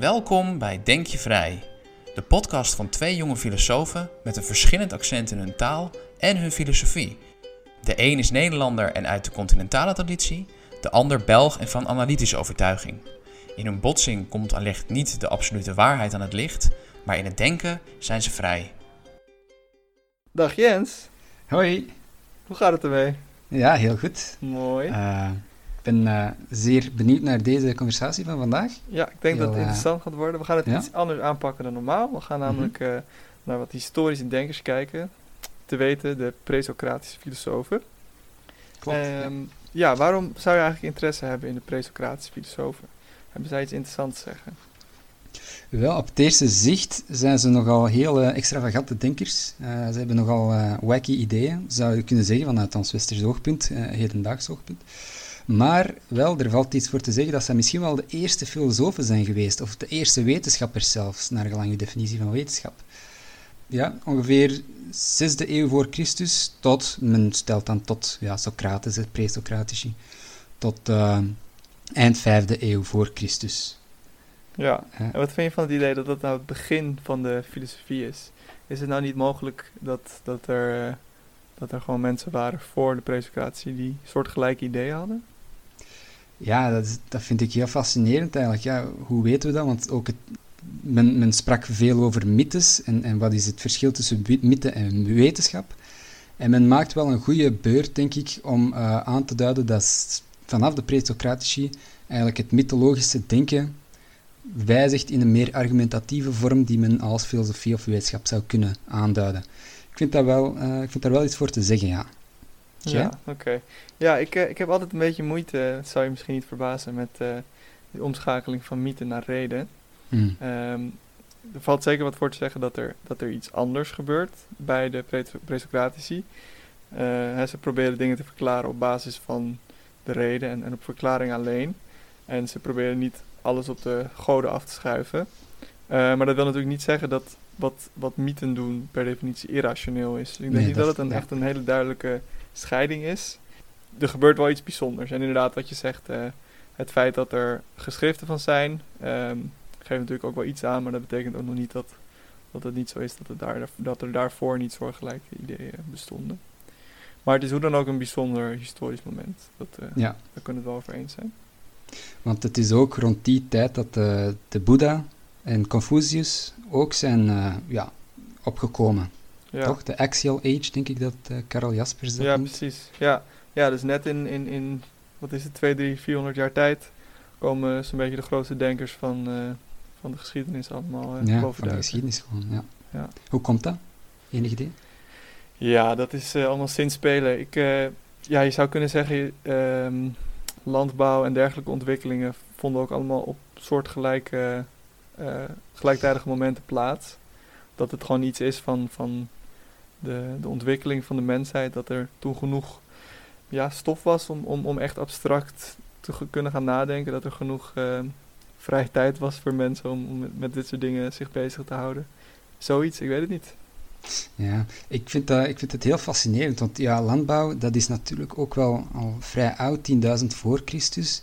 Welkom bij Denk je Vrij, de podcast van twee jonge filosofen met een verschillend accent in hun taal en hun filosofie. De een is Nederlander en uit de continentale traditie, de ander Belg en van analytische overtuiging. In hun botsing komt allicht niet de absolute waarheid aan het licht, maar in het denken zijn ze vrij. Dag Jens, Hoi. hoe gaat het ermee? Ja, heel goed. Mooi. Eh, ben eh, zeer benieuwd naar deze conversatie van vandaag. ja, ik denk dat het eh, interessant gaat worden. We gaan het ja. iets anders aanpakken dan normaal. We gaan namelijk eh, naar wat historische denkers kijken. Te weten, de presocratische filosofen. Klopt. Ehm, ja, waarom zou je eigenlijk interesse hebben in de presocratische filosofen? Hebben zij iets interessants te zeggen? Wel, op het eerste zicht zijn ze nogal heel extravagante denkers. Ze hebben nogal wacky ideeën, zou je kunnen zeggen, vanuit ons westers oogpunt, hedendaags oogpunt. Maar wel, er valt iets voor te zeggen dat zij misschien wel de eerste filosofen zijn geweest, of de eerste wetenschappers zelfs, naar gelang uw definitie van wetenschap. Ja, ongeveer 6e eeuw voor Christus tot, men stelt dan tot ja, Socrates, het pre-Socratici, tot eh, eind 5e eeuw voor Christus. Ja, en wat vind je van het idee dat dat nou het begin van de filosofie is? Is het nou niet mogelijk dat, dat, er, eh, dat er gewoon mensen waren voor de presocratie die soortgelijke ideeën hadden? Ja, dat, dat vind ik heel fascinerend eigenlijk. Ja, hoe weten we dat? Want ook het, men, men sprak veel over mythes en, en wat is het verschil tussen mythe en wetenschap. En men maakt wel een goede beurt, denk ik, om eh, aan te duiden dat vanaf de presocratici eigenlijk het mythologische denken wijzigt in een meer argumentatieve vorm die men als filosofie of wetenschap zou kunnen aanduiden. Ik vind, dat wel, eh, ik vind daar wel iets voor te zeggen, ja. Ja, oké. Ja, ik, eh, ik heb altijd een beetje moeite, dat zou je misschien niet verbazen, met eh, de omschakeling van mythe naar reden. Hm. Ehm, er valt zeker wat voor te zeggen dat er, dat er iets anders gebeurt bij de pre- presocratici. Hè, ze proberen dingen te verklaren op basis van de reden en, en op verklaring alleen. En ze proberen niet alles op de goden af te schuiven. Maar dat wil natuurlijk niet zeggen dat wat, wat mythen doen per definitie irrationeel is. Ik denk Nee, niet dat- dat het een, echt een hele duidelijke scheiding is. Er gebeurt wel iets bijzonders. En inderdaad, wat je zegt, eh, het feit dat er geschriften van zijn, ehm, geeft natuurlijk ook wel iets aan, maar dat betekent ook nog niet dat, dat het niet zo is dat, het daar, dat er daarvoor niet soortgelijke ideeën bestonden. Maar het is hoe dan ook een bijzonder historisch moment. Dat, eh, Ja. Daar kunnen we het wel over eens zijn. Want het is ook rond die tijd dat de, de Boeddha en Confucius ook zijn eh, ja, opgekomen. Ja, Toch? De Axial Age, denk ik dat eh, Karel Jaspers dat ja noemt. precies. Ja. ja, dus net in, in, in, wat is het, 2, 3, 400 jaar tijd komen zo'n beetje de grootste denkers van, eh, van de geschiedenis allemaal eh Ja, van de geschiedenis gewoon, ja. Ja. Hoe komt dat? Enig idee? Ja, dat is allemaal sinds spelen. Ik, ja, je zou kunnen zeggen, ehm, landbouw en dergelijke ontwikkelingen vonden ook allemaal op soortgelijke, gelijktijdige momenten plaats. Dat het gewoon iets is van, van de, de ontwikkeling van de mensheid, dat er toen genoeg ja, stof was om, om, om echt abstract te kunnen gaan nadenken. Dat er genoeg eh, vrije tijd was voor mensen om, om met, met dit soort dingen zich bezig te houden. Zoiets, ik weet het niet. Ja, ik vind, dat, ik vind het heel fascinerend, want ja, landbouw, dat is natuurlijk ook wel al vrij oud, 10.000 voor Christus.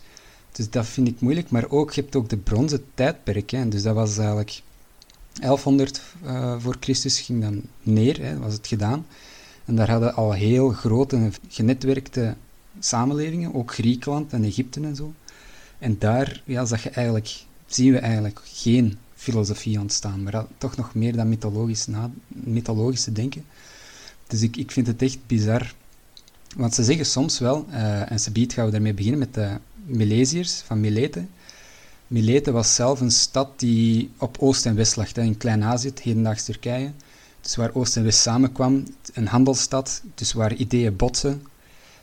Dus dat vind ik moeilijk, maar ook, je hebt ook de bronzen tijdperk, hè, dus dat was eigenlijk 1100 eh, voor Christus ging dan neer, hè, was het gedaan. En daar hadden al heel grote, genetwerkte samenlevingen, ook Griekenland en Egypte en zo. En daar ja, zag je eigenlijk, zien we eigenlijk geen filosofie ontstaan, maar toch nog meer dan mythologisch, mythologische denken. Dus ik, ik vind het echt bizar. Want ze zeggen soms wel, eh, en ze biedt gaan we daarmee beginnen met de Milesiërs van Milete. Milete was zelf een stad die op Oost en West lag, in Klein-Azië, hedendaags Turkije. Dus waar Oost en West samenkwam, een handelsstad, dus waar ideeën botsen.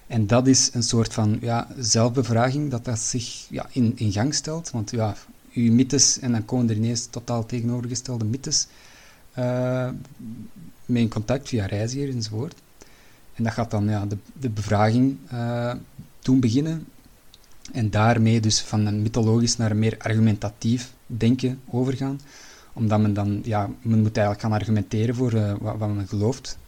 En dat is een soort van ja, zelfbevraging dat dat zich ja, in, in gang stelt. Want ja, uw mythes, en dan komen er ineens totaal tegenovergestelde mythes eh, mee in contact via reizigers enzovoort. En dat gaat dan ja, de, de bevraging eh doen beginnen. En daarmee dus van een mythologisch naar een meer argumentatief denken overgaan. Omdat men dan, ja, men moet eigenlijk gaan argumenteren voor eh, wat, wat men gelooft.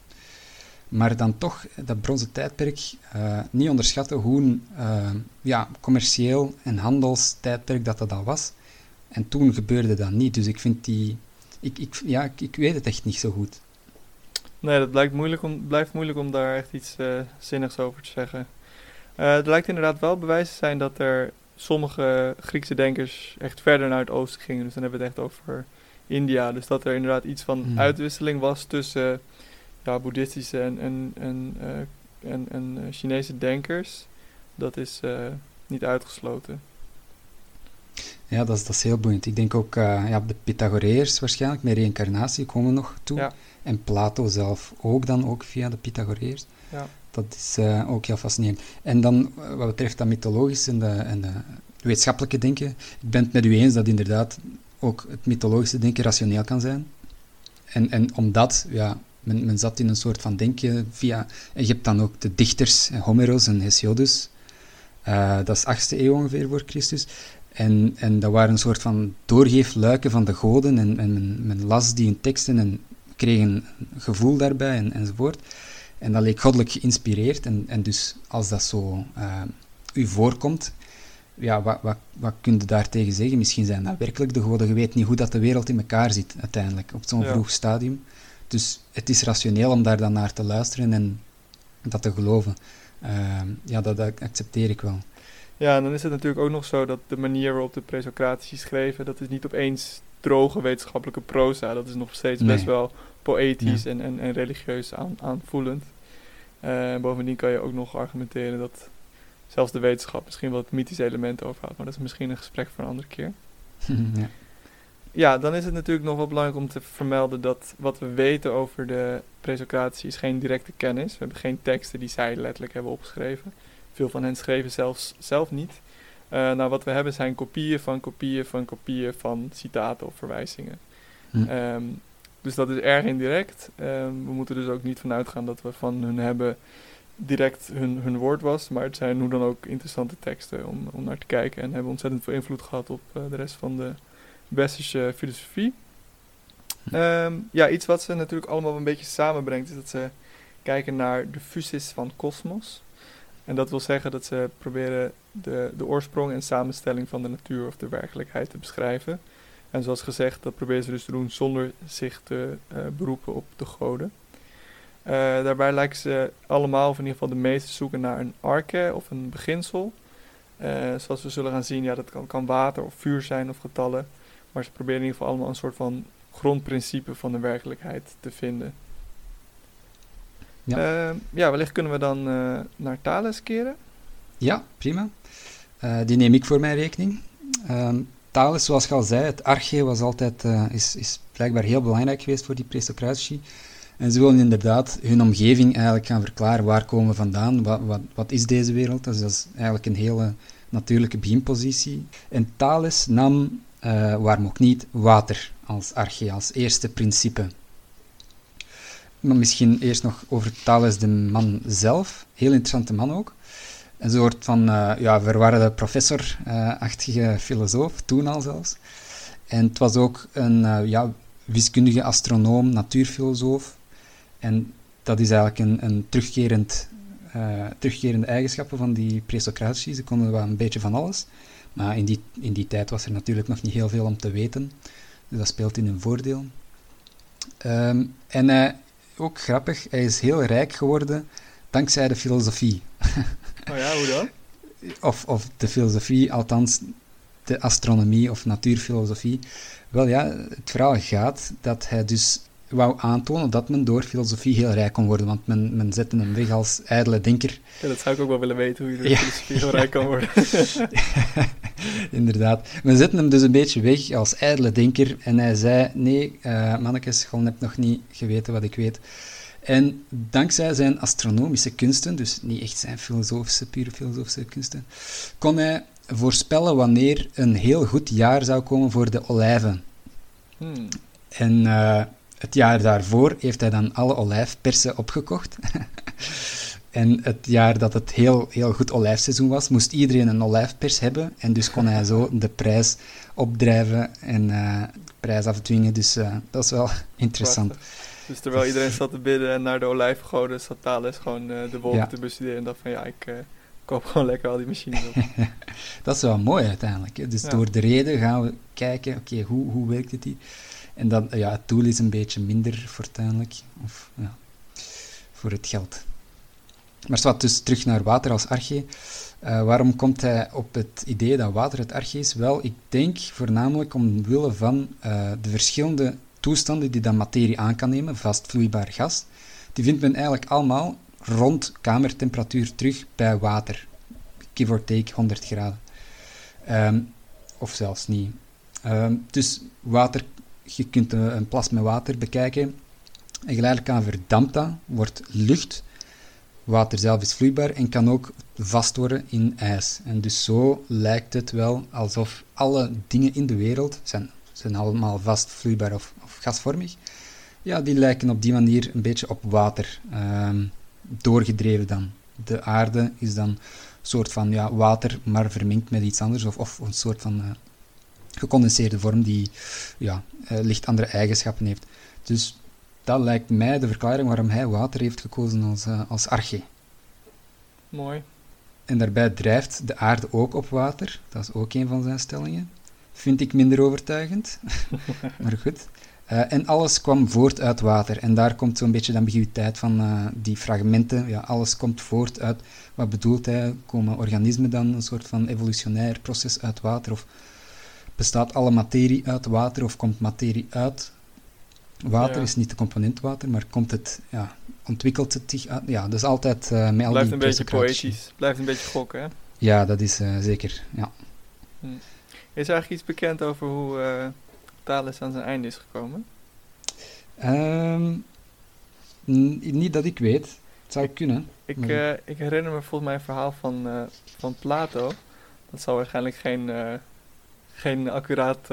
Maar dan toch dat bronzen tijdperk eh, niet onderschatten hoe eh, ja, commercieel en handelstijdperk dat dat al was. En toen gebeurde dat niet. Dus ik vind die... Ik, ik, ja, ik, ik weet het echt niet zo goed. Nee, dat blijkt moeilijk om, blijft moeilijk om daar echt iets uh, zinnigs over te zeggen. Uh, er lijkt inderdaad wel bewijs te zijn dat er sommige Griekse denkers echt verder naar het oosten gingen. Dus dan hebben we het echt over India. Dus dat er inderdaad iets van hmm. uitwisseling was tussen ja, boeddhistische en, en, en, uh, en, en Chinese denkers. Dat is niet uitgesloten. Ja, dat is, dat is heel boeiend. Ik denk ook ja, de Pythagoreërs waarschijnlijk, met reïncarnatie komen we nog toe. En Plato zelf ook dan, ook via de Pythagoreërs. Ja. Dat is uh, ook heel fascinerend. En dan, uh, wat betreft dat mythologische en de, en de wetenschappelijke denken, ik ben het met u eens dat inderdaad ook het mythologische denken rationeel kan zijn. En, en omdat, ja, men, men zat in een soort van denken via... En je hebt dan ook de dichters, Homeros en Hesiodus, dat is 8e eeuw ongeveer voor Christus. En, en dat waren een soort van doorgeefluiken van de goden. En, en men, men, las die in teksten en kreeg een gevoel daarbij en, enzovoort. En dat leek goddelijk geïnspireerd. En, en dus als dat zo uh, u voorkomt, ja, wat, wat, wat kun je daartegen zeggen? Misschien zijn dat werkelijk de goden. Je weet niet hoe dat de wereld in elkaar zit uiteindelijk, op zo'n vroeg stadium. Dus het is rationeel om daar dan naar te luisteren en dat te geloven. Uh, ja, dat, dat accepteer ik wel. Ja, en dan is het natuurlijk ook nog zo dat de manier waarop de presocratici schreven, dat is niet opeens droge wetenschappelijke proza. Dat is nog steeds best wel poëtisch en, en, en, religieus aan, aanvoelend. Uh, bovendien kan je ook nog argumenteren dat zelfs de wetenschap misschien wel het mythische element overhoudt. Maar dat is misschien een gesprek voor een andere keer. ja. ja, dan is het natuurlijk nog wel belangrijk om te vermelden dat wat we weten over de presocratici is geen directe kennis. We hebben geen teksten die zij letterlijk hebben opgeschreven. Veel van hen schreven zelfs zelf niet. Uh, nou, wat we hebben zijn kopieën van kopieën van kopieën van citaten of verwijzingen. Hm. Ehm, dus dat is erg indirect. Um, we moeten dus ook niet vanuit gaan dat we van hun hebben direct hun, hun woord was. Maar het zijn hoe dan ook interessante teksten om, om naar te kijken. En hebben ontzettend veel invloed gehad op uh, de rest van de westerse filosofie. Um, ja, iets wat ze natuurlijk allemaal een beetje samenbrengt, is dat ze kijken naar de fusis van kosmos. En dat wil zeggen dat ze proberen de, de oorsprong en samenstelling van de natuur of de werkelijkheid te beschrijven. En zoals gezegd, dat proberen ze dus te doen zonder zich te uh, beroepen op de goden. Uh, daarbij lijken ze allemaal, of in ieder geval de meeste, zoeken naar een arche of een beginsel. Uh, zoals we zullen gaan zien, ja, dat kan, kan, water of vuur zijn of getallen. Maar ze proberen in ieder geval allemaal een soort van grondprincipe van de werkelijkheid te vinden. Ja, uh, ja wellicht kunnen we dan uh, naar Thales keren. Ja, prima. Uh, die neem ik voor mijn rekening. Thales, zoals je al zei, het arche was altijd, is, is blijkbaar heel belangrijk geweest voor die presocratici. En ze willen inderdaad hun omgeving eigenlijk gaan verklaren. Waar komen we vandaan? Wat, wat, wat is deze wereld? Dus dat is eigenlijk een hele natuurlijke beginpositie. En Thales nam, waarom ook niet, water als arche, als eerste principe. Maar misschien eerst nog over Thales de man zelf. Heel interessante man ook. Een soort van uh, ja, verwarde professor-achtige filosoof, toen al zelfs. En het was ook een uh, ja, wiskundige astronoom, natuurfilosoof. En dat is eigenlijk een, een terugkerend, uh, terugkerende eigenschappen van die presocratici. Ze konden wel een beetje van alles. Maar in die, in die tijd was er natuurlijk nog niet heel veel om te weten. Dus dat speelt in hun voordeel. Um, en ook grappig, hij is heel rijk geworden dankzij de filosofie. Oh ja, hoe dan? Of, of de filosofie, althans de astronomie of natuurfilosofie. Wel ja, het verhaal gaat dat hij dus wou aantonen dat men door filosofie heel rijk kon worden, want men, men zette hem weg als ijdele denker. Ja, dat zou ik ook wel willen weten, hoe je door ja. filosofie heel rijk kan worden. Inderdaad. Men zette hem dus een beetje weg als ijdele denker en hij zei, nee, uh, mannetjes, gewoon heb nog niet geweten wat ik weet. En dankzij zijn astronomische kunsten, dus niet echt zijn filosofische, pure filosofische kunsten, kon hij voorspellen wanneer een heel goed jaar zou komen voor de olijven. Hmm. En uh, het jaar daarvoor heeft hij dan alle olijfpersen opgekocht. en het jaar dat het heel, heel goed olijfseizoen was, moest iedereen een olijfpers hebben. En dus kon hij zo de prijs opdrijven en uh, de prijs afdwingen. Dus uh, dat is wel interessant. Dus terwijl iedereen zat te bidden en naar de olijfgoden, zat Thales gewoon uh, de wolken ja. te bestuderen. En dacht van ja, ik koop gewoon lekker al die machines op. dat is wel mooi uiteindelijk. Dus door de reden gaan we kijken, oké, hoe, hoe werkt het hier? En dan, ja, het doel is een beetje minder fortuinlijk, of ja, voor het geld. Maar wat dus terug naar water als arche. Uh, waarom komt hij op het idee dat water het arche is? Wel, ik denk voornamelijk omwille van uh, de verschillende toestanden die dan materie aan kan nemen, vast vloeibaar gas. Die vindt men eigenlijk allemaal rond kamertemperatuur terug bij water. Give or take 100 graden. Um, of zelfs niet. Um, dus water, je kunt een plas met water bekijken. En geleidelijk aan verdampt dat, wordt lucht. Water zelf is vloeibaar en kan ook vast worden in ijs. En dus zo lijkt het wel alsof alle dingen in de wereld zijn, zijn allemaal vast, vloeibaar of gasvormig. Ja, die lijken op die manier een beetje op water. Um, doorgedreven dan. De aarde is dan een soort van ja, water, maar vermengd met iets anders, of, of een soort van uh, gecondenseerde vorm die ja, uh, licht andere eigenschappen heeft. Dus dat lijkt mij de verklaring waarom hij water heeft gekozen als, uh, als arche. Mooi. En daarbij drijft de aarde ook op water. Dat is ook een van zijn stellingen. Vind ik minder overtuigend. maar goed. Uh, en alles kwam voort uit water. En daar komt zo'n beetje de ambiguïteit van uh, die fragmenten. Ja, alles komt voort uit. Wat bedoelt hij? Komen organismen dan een soort van evolutionair proces uit water? Of bestaat alle materie uit water? Of komt materie uit water? Ja. Is niet de component water, maar komt het, ja, ontwikkelt het zich uit? Ja, dat is altijd uh, met al Blijft een beetje poëtisch. Blijft een beetje gokken, hè? Ja, dat is zeker, ja. Hm. Is er eigenlijk iets bekend over hoe Thales aan zijn einde is gekomen? Um, niet dat ik weet. Het zou kunnen. Ik, uh, ik herinner me volgens mij een verhaal van, uh, van Plato. Dat zal waarschijnlijk geen, uh, geen accuraat,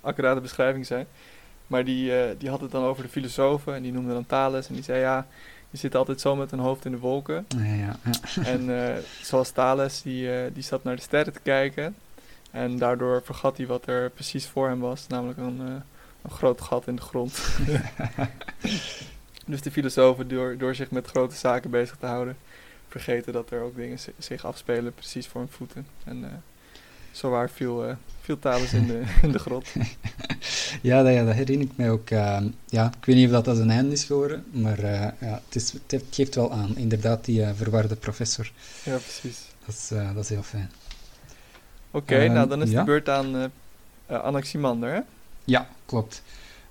accurate beschrijving zijn. Maar die, die had het dan over de filosofen en die noemde dan Thales. En die zei ja, je zit altijd zo met een hoofd in de wolken. Ja, ja, ja. En zoals Thales, die, die zat naar de sterren te kijken. En daardoor vergat hij wat er precies voor hem was, namelijk een, uh, een groot gat in de grond. dus de filosofen, door, door zich met grote zaken bezig te houden, vergeten dat er ook dingen zich afspelen precies voor hun voeten. En uh, zo waar viel, uh, viel Thales in de, in de grot. ja, dat, ja, dat herinner ik mij ook. Uh, ja, ik weet niet of dat als een einde is geworden, maar ja, het, is, het, geeft wel aan. Inderdaad, die verwarde professor. Ja, precies. Dat is, dat is heel fijn. Oké, okay, nou dan is ja. de beurt aan uh, Anaximander, hè? Ja, klopt.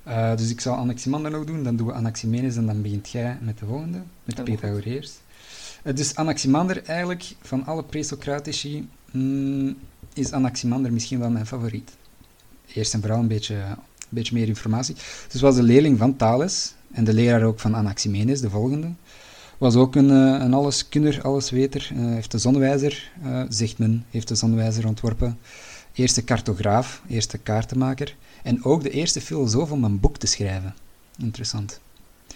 Uh, dus ik zal Anaximander nog doen, dan doen we Anaximenes en dan begint jij met de volgende, met de Pythagoreërs. Uh, dus Anaximander, eigenlijk van alle presocratici, mm, is Anaximander misschien wel mijn favoriet. Eerst en vooral een beetje, een beetje meer informatie. Dus was de leerling van Thales en de leraar ook van Anaximenes, de volgende. Was ook een, uh, een alleskunner, allesweter. Uh, heeft de zonwijzer, uh, zegt men, heeft de zonwijzer ontworpen. Eerste cartograaf, eerste kaartenmaker. En ook de eerste filosoof om een boek te schrijven. Interessant.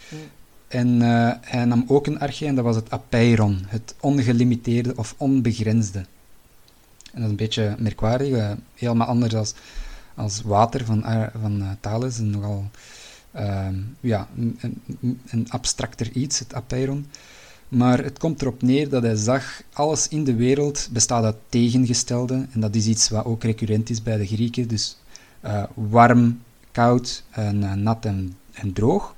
Mm. En hij nam ook een arche en dat was het apeiron, het ongelimiteerde of onbegrensde. En dat is een beetje merkwaardig, helemaal anders als, als water van, van Thales, een nogal Ehm, ja, een, abstracter iets, het apeiron. Maar het komt erop neer dat hij zag, alles in de wereld bestaat uit tegengestelde. En dat is iets wat ook recurrent is bij de Grieken. Dus uh, warm, koud, en, uh, nat en, en, droog.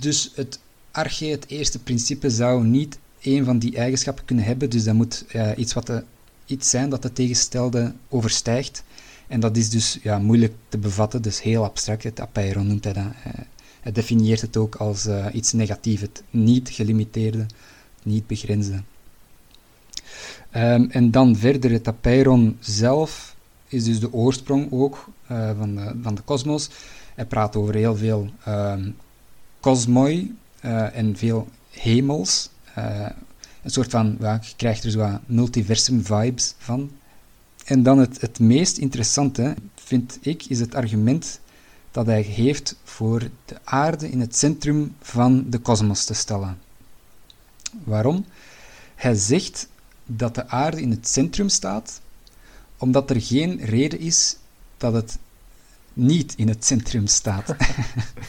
Dus het arche, het eerste principe, zou niet een van die eigenschappen kunnen hebben. Dus dat moet uh, iets, wat de, iets zijn dat de tegenstelde overstijgt. En dat is dus ja, moeilijk te bevatten, dus heel abstract. Het apeiron noemt hij dat. Hij definieert het ook als uh, iets negatiefs, het niet gelimiteerde, niet begrensde. Um, en dan verder, het apeiron zelf is dus de oorsprong ook uh, van, de, van kosmos. Hij praat over heel veel um, kosmoi uh, en veel hemels. een soort van, ja, krijgt er zo multiversum vibes van. En dan het, het meest interessante, vind ik, is het argument dat hij heeft voor de aarde in het centrum van de kosmos te stellen. Waarom? Hij zegt dat de aarde in het centrum staat, omdat er geen reden is dat het niet in het centrum staat.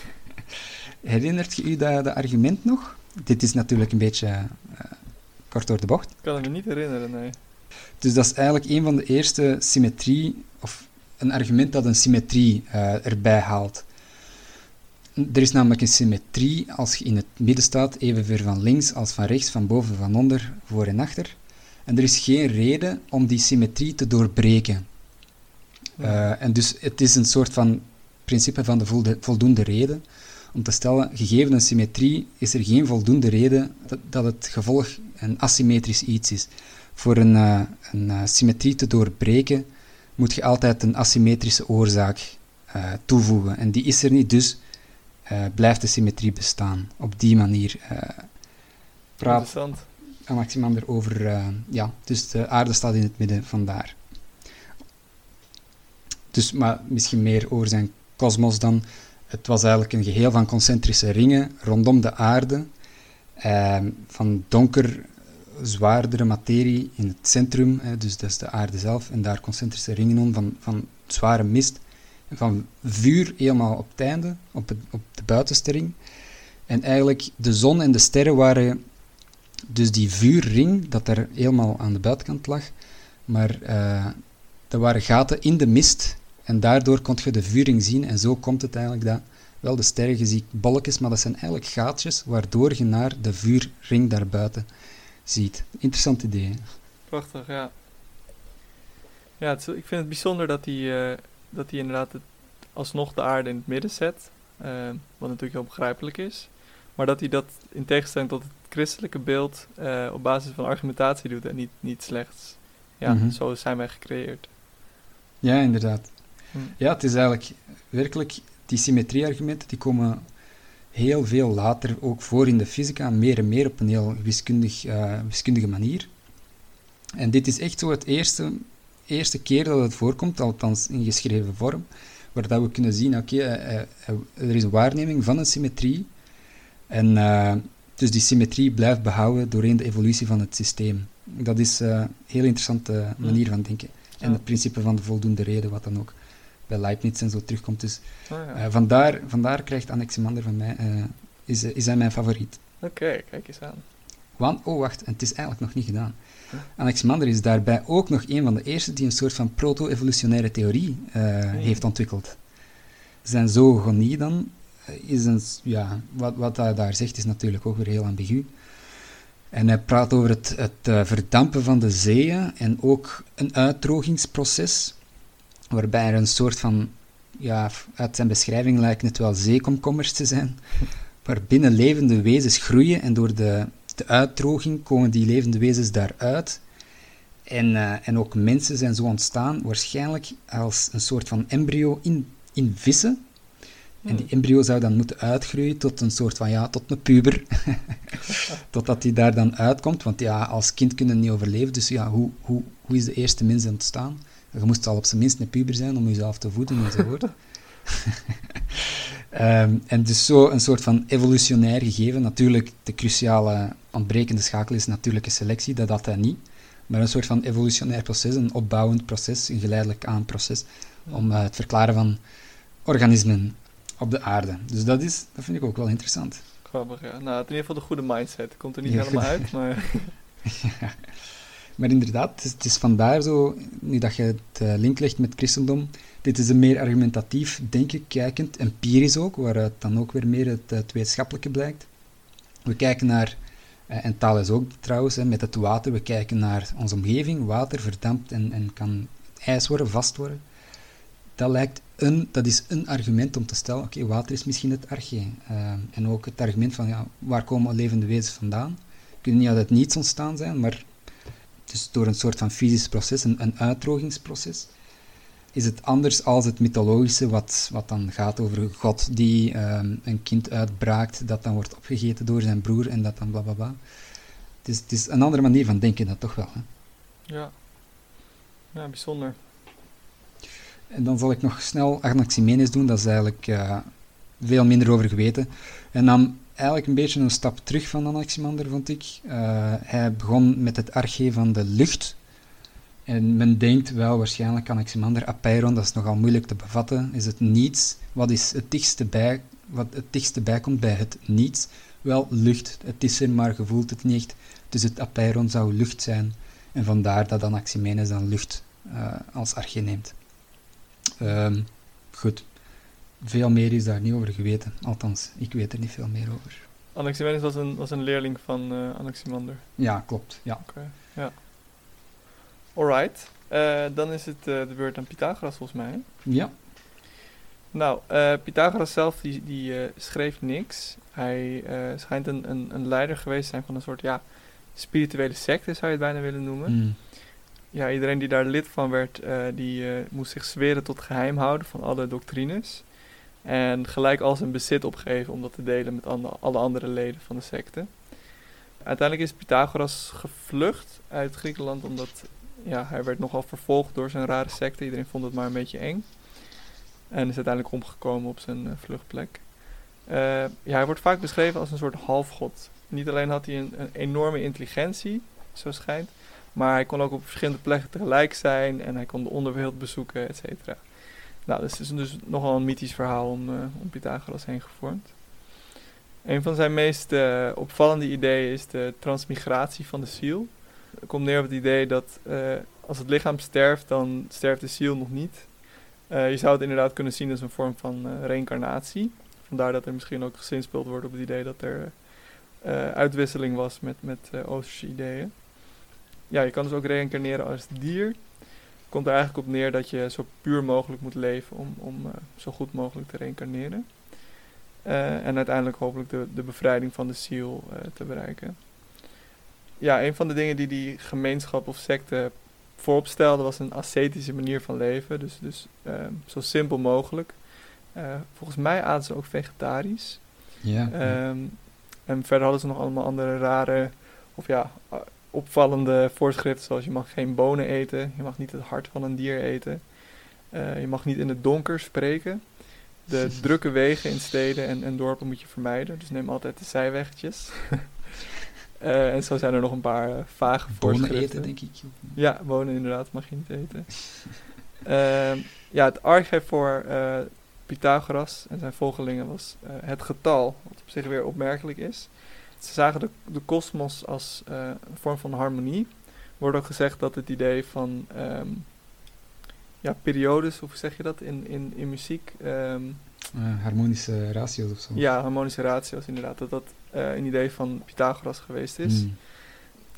Herinnert je u dat, dat argument nog? Dit is natuurlijk een beetje uh, kort door de bocht. Ik kan het me niet herinneren, nee. Dus dat is eigenlijk een van de eerste symmetrie, of een argument dat een symmetrie uh, erbij haalt. Er is namelijk een symmetrie als je in het midden staat, evenveel van links als van rechts, van boven, van onder, voor en achter. En er is geen reden om die symmetrie te doorbreken. Uh, en dus het is een soort van principe van de voldoende reden om te stellen, gegeven een symmetrie is er geen voldoende reden dat, dat het gevolg een asymmetrisch iets is. Voor een, uh, een uh, symmetrie te doorbreken moet je altijd een asymmetrische oorzaak uh, toevoegen. En die is er niet, dus blijft de symmetrie bestaan. Op die manier praat Anaximander over... ja, dus de aarde staat in het midden, vandaar. Dus, maar misschien meer over zijn kosmos dan. Het was eigenlijk een geheel van concentrische ringen rondom de aarde, eh, van donker, zwaardere materie in het centrum, eh, dus dat is de aarde zelf, en daar concentrische ringen om van, van zware mist, van vuur helemaal op het einde, op, op de buitenste ring. En eigenlijk de zon en de sterren waren dus die vuurring dat daar helemaal aan de buitenkant lag, maar uh, er waren gaten in de mist en daardoor kon je de vuring zien en zo komt het eigenlijk dat wel de sterren je ziet bolletjes, maar dat zijn eigenlijk gaatjes waardoor je naar de vuurring daarbuiten ziet. Interessant idee. Prachtig, ja. Ja, het, ik vind het bijzonder dat hij, uh, dat hij inderdaad het, alsnog de aarde in het midden zet, uh, wat natuurlijk heel begrijpelijk is, maar dat hij dat in tegenstelling tot het christelijke beeld uh, op basis van argumentatie doet en niet, niet slechts, ja, mm -hmm. zo zijn wij gecreëerd. Ja, inderdaad. Ja, het is eigenlijk werkelijk, die symmetrieargumenten die komen heel veel later ook voor in de fysica, meer en meer op een heel wiskundig, uh, wiskundige manier. En dit is echt zo het eerste, eerste keer dat het voorkomt, althans in geschreven vorm, waar dat we kunnen zien, oké, okay, uh, uh, er is een waarneming van een symmetrie, en dus die symmetrie blijft behouden doorheen de evolutie van het systeem. Dat is een heel interessante manier van denken. En het principe van de voldoende reden, wat dan ook bij Leibniz en zo terugkomt. Dus oh, ja. uh, vandaar, vandaar krijgt Anaximander van mij, uh, is, is hij mijn favoriet. Oké, okay, kijk eens aan. Want, oh wacht, het is eigenlijk nog niet gedaan. Anaximander is daarbij ook nog een van de eerste die een soort van proto-evolutionaire theorie uh, nee. heeft ontwikkeld. Zijn zoogonie dan is een, ja, wat, wat hij daar zegt is natuurlijk ook weer heel ambigu. En hij praat over het, het verdampen van de zeeën en ook een uitdrogingsproces waarbij er een soort van, ja, uit zijn beschrijving lijkt het wel zeekomkommers te zijn, waarbinnen levende wezens groeien en door de, de uitdroging komen die levende wezens daaruit. En, uh, en ook mensen zijn zo ontstaan, waarschijnlijk als een soort van embryo in, in vissen. En die embryo zou dan moeten uitgroeien tot een soort van, ja, tot een puber. Totdat die daar dan uitkomt, want ja, als kind kunnen niet overleven, dus ja, hoe, hoe, hoe is de eerste mens ontstaan? Je moest al op zijn minst een puber zijn om jezelf te voeden enzovoort. um, en dus zo een soort van evolutionair gegeven. Natuurlijk, de cruciale ontbrekende schakel is natuurlijke selectie, dat had hij niet. Maar een soort van evolutionair proces, een opbouwend proces, een geleidelijk aan proces, om uh, het verklaren van organismen op de aarde. Dus dat, is, dat vind ik ook wel interessant. Grappig, ja. Nou, in ieder geval de goede mindset. Komt er niet ja, helemaal uit, maar... ja. Maar inderdaad, het is, het vandaar zo, nu dat je het uh, link legt met christendom, dit is een meer argumentatief, denk ik, kijkend, empirisch ook, waaruit dan ook weer meer het, het wetenschappelijke blijkt. We kijken naar, uh, en taal is ook trouwens, met het water, we kijken naar onze omgeving, water verdampt en, en kan ijs worden, vast worden. Dat, lijkt een, dat is een argument om te stellen, oké, water is misschien het arche. Uh, en ook het argument van, ja, waar komen levende wezens vandaan? Kunnen niet uit niets ontstaan zijn, maar dus door een soort van fysisch proces, een, een uitdrogingsproces, is het anders als het mythologische, wat, wat dan gaat over God die um, een kind uitbraakt, dat dan wordt opgegeten door zijn broer en dat dan blablabla. Bla, bla. Het, is, het is een andere manier van denken, dat toch wel. Hè? Ja. ja, bijzonder. En dan zal ik nog snel Anaximenes doen, dat is eigenlijk uh, veel minder over geweten. En dan eigenlijk een beetje een stap terug van Anaximander, vond ik. Uh, hij begon met het arche van de lucht. En men denkt wel waarschijnlijk Anaximander, apeiron, dat is nogal moeilijk te bevatten. Is het niets? Wat is het dichtste bij, wat het dichtste bijkomt bij het niets? Wel, lucht. Het is er, maar je voelt het niet. Dus het apeiron zou lucht zijn. En vandaar dat Anaximenes dan lucht uh, als arche neemt. Um, goed. Veel meer is daar niet over geweten. Althans, ik weet er niet veel meer over. Anaximenes was een, was een leerling van uh, Anaximander. Ja, klopt. Ja. Oké, okay, ja. Alright. Uh, dan is het uh, de beurt aan Pythagoras volgens mij. Hè? Ja. Nou, Pythagoras zelf die, die schreef niks. Hij schijnt een, een, een leider geweest te zijn van een soort ja, spirituele secte, zou je het bijna willen noemen. Mm. Ja, iedereen die daar lid van werd, die moest zich zweren tot geheim houden van alle doctrines. En gelijk al zijn bezit opgeven om dat te delen met alle andere leden van de secte. Uiteindelijk is Pythagoras gevlucht uit Griekenland omdat ja, hij werd nogal vervolgd door zijn rare secte. Iedereen vond het maar een beetje eng. En is uiteindelijk omgekomen op zijn uh, vluchtplek. Uh, ja, hij wordt vaak beschreven als een soort halfgod. Niet alleen had hij een, enorme intelligentie, zo schijnt, maar hij kon ook op verschillende plekken tegelijk zijn en hij kon de onderwereld bezoeken, et. Nou, dat is dus nogal een mythisch verhaal om, uh, om Pythagoras heen gevormd. Een van zijn meest uh, opvallende ideeën is de transmigratie van de ziel. Het komt neer op het idee dat uh, als het lichaam sterft, dan sterft de ziel nog niet. je zou het inderdaad kunnen zien als een vorm van reïncarnatie. Vandaar dat er misschien ook gezinspeeld wordt op het idee dat er uitwisseling was met, met Oosterse ideeën. Ja, je kan dus ook reïncarneren als dier komt er eigenlijk op neer dat je zo puur mogelijk moet leven om, om uh, zo goed mogelijk te reïncarneren. Uh, en uiteindelijk hopelijk de, de bevrijding van de ziel uh, te bereiken. Ja, een van de dingen die die gemeenschap of secte voorop stelde was een ascetische manier van leven. Dus, dus zo simpel mogelijk. volgens mij aten ze ook vegetarisch. Ja. Um, en verder hadden ze nog allemaal andere rare, of ja, opvallende voorschriften zoals je mag geen bonen eten, je mag niet het hart van een dier eten, uh, je mag niet in het donker spreken. De drukke wegen in steden en, en, dorpen moet je vermijden, dus neem altijd de zijweggetjes. uh, en zo zijn er nog een paar uh, vage bonen voorschriften. eten, denk ik. Ja, bonen inderdaad mag je niet eten. Ehm, ja, het archief voor Pythagoras en zijn volgelingen was het getal, wat op zich weer opmerkelijk is. Ze zagen de, de kosmos als uh, een vorm van harmonie. Er wordt ook gezegd dat het idee van um, ja, periodes, hoe zeg je dat in, in, in muziek? Um, uh, harmonische ratio's of zo. Ja, harmonische ratio's inderdaad. Dat dat uh, een idee van Pythagoras geweest is. Mm.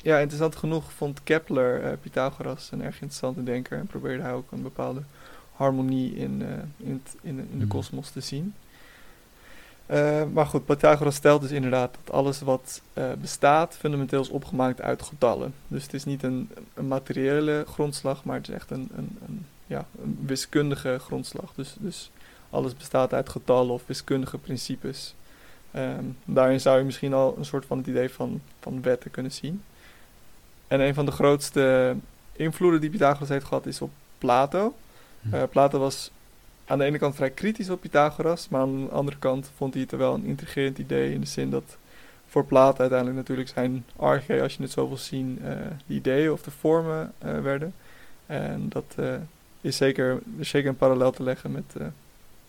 Ja, interessant genoeg vond Kepler Pythagoras een erg interessante denker. En probeerde hij ook een bepaalde harmonie in, in, in, in de kosmos te zien. Uh, maar goed, Pythagoras stelt dus inderdaad dat alles wat uh, bestaat fundamenteel is opgemaakt uit getallen. Dus het is niet een, een materiële grondslag, maar het is echt een, een, een, ja, een wiskundige grondslag. Dus, dus alles bestaat uit getallen of wiskundige principes. Um, daarin zou je misschien al een soort van het idee van, van wetten kunnen zien. En een van de grootste invloeden die Pythagoras heeft gehad is op Plato. Uh, Plato was aan de ene kant vrij kritisch op Pythagoras, maar aan de andere kant vond hij het wel een intrigerend idee in de zin dat voor Plato uiteindelijk natuurlijk zijn arche, als je het zo wil zien, uh, de ideeën of de vormen uh, werden. En dat uh, is zeker, is zeker een parallel te leggen met,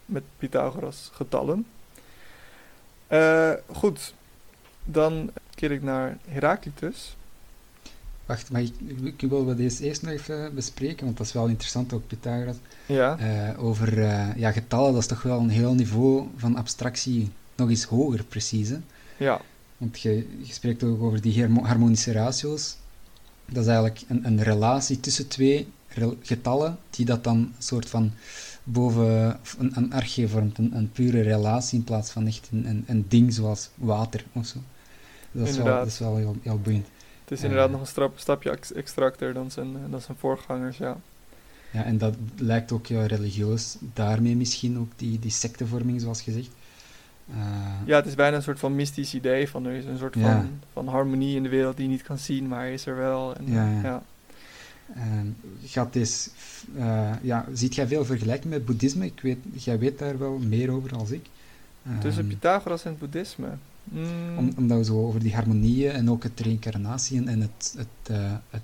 met Pythagoras getallen. goed, dan keer ik naar Heraclitus. Wacht, maar ik, ik wil deze eerst nog even bespreken, want dat is wel interessant ook, Pythagoras. Ja. Uh, over uh, ja, getallen, dat is toch wel een heel niveau van abstractie nog eens hoger, precies. Hè? Ja. Want je, je spreekt ook over die harmonische ratio's. Dat is eigenlijk een, een relatie tussen twee getallen, die dat dan een soort van boven een, een arche vormt, een, een, pure relatie in plaats van echt een, een, een ding zoals water of zo. Dat is wel, dat is wel heel, heel boeiend. Het is inderdaad nog een strap, stapje extracter dan zijn, dan zijn voorgangers, ja. Ja, en dat lijkt ook ja, religieus, daarmee misschien ook die, die sectevorming, zoals gezegd. Uh, ja, het is bijna een soort van mystisch idee van er is een soort ja. van, van harmonie in de wereld die je niet kan zien, maar is er wel. En, ja, ja. ja. En gaat uh, ja, ziet jij veel vergelijking met boeddhisme? Ik weet, jij weet daar wel meer over als ik. Tussen Pythagoras en het boeddhisme? Mm. Om, omdat we zo over die harmonieën en ook het reïncarnatie en het, het, uh, het,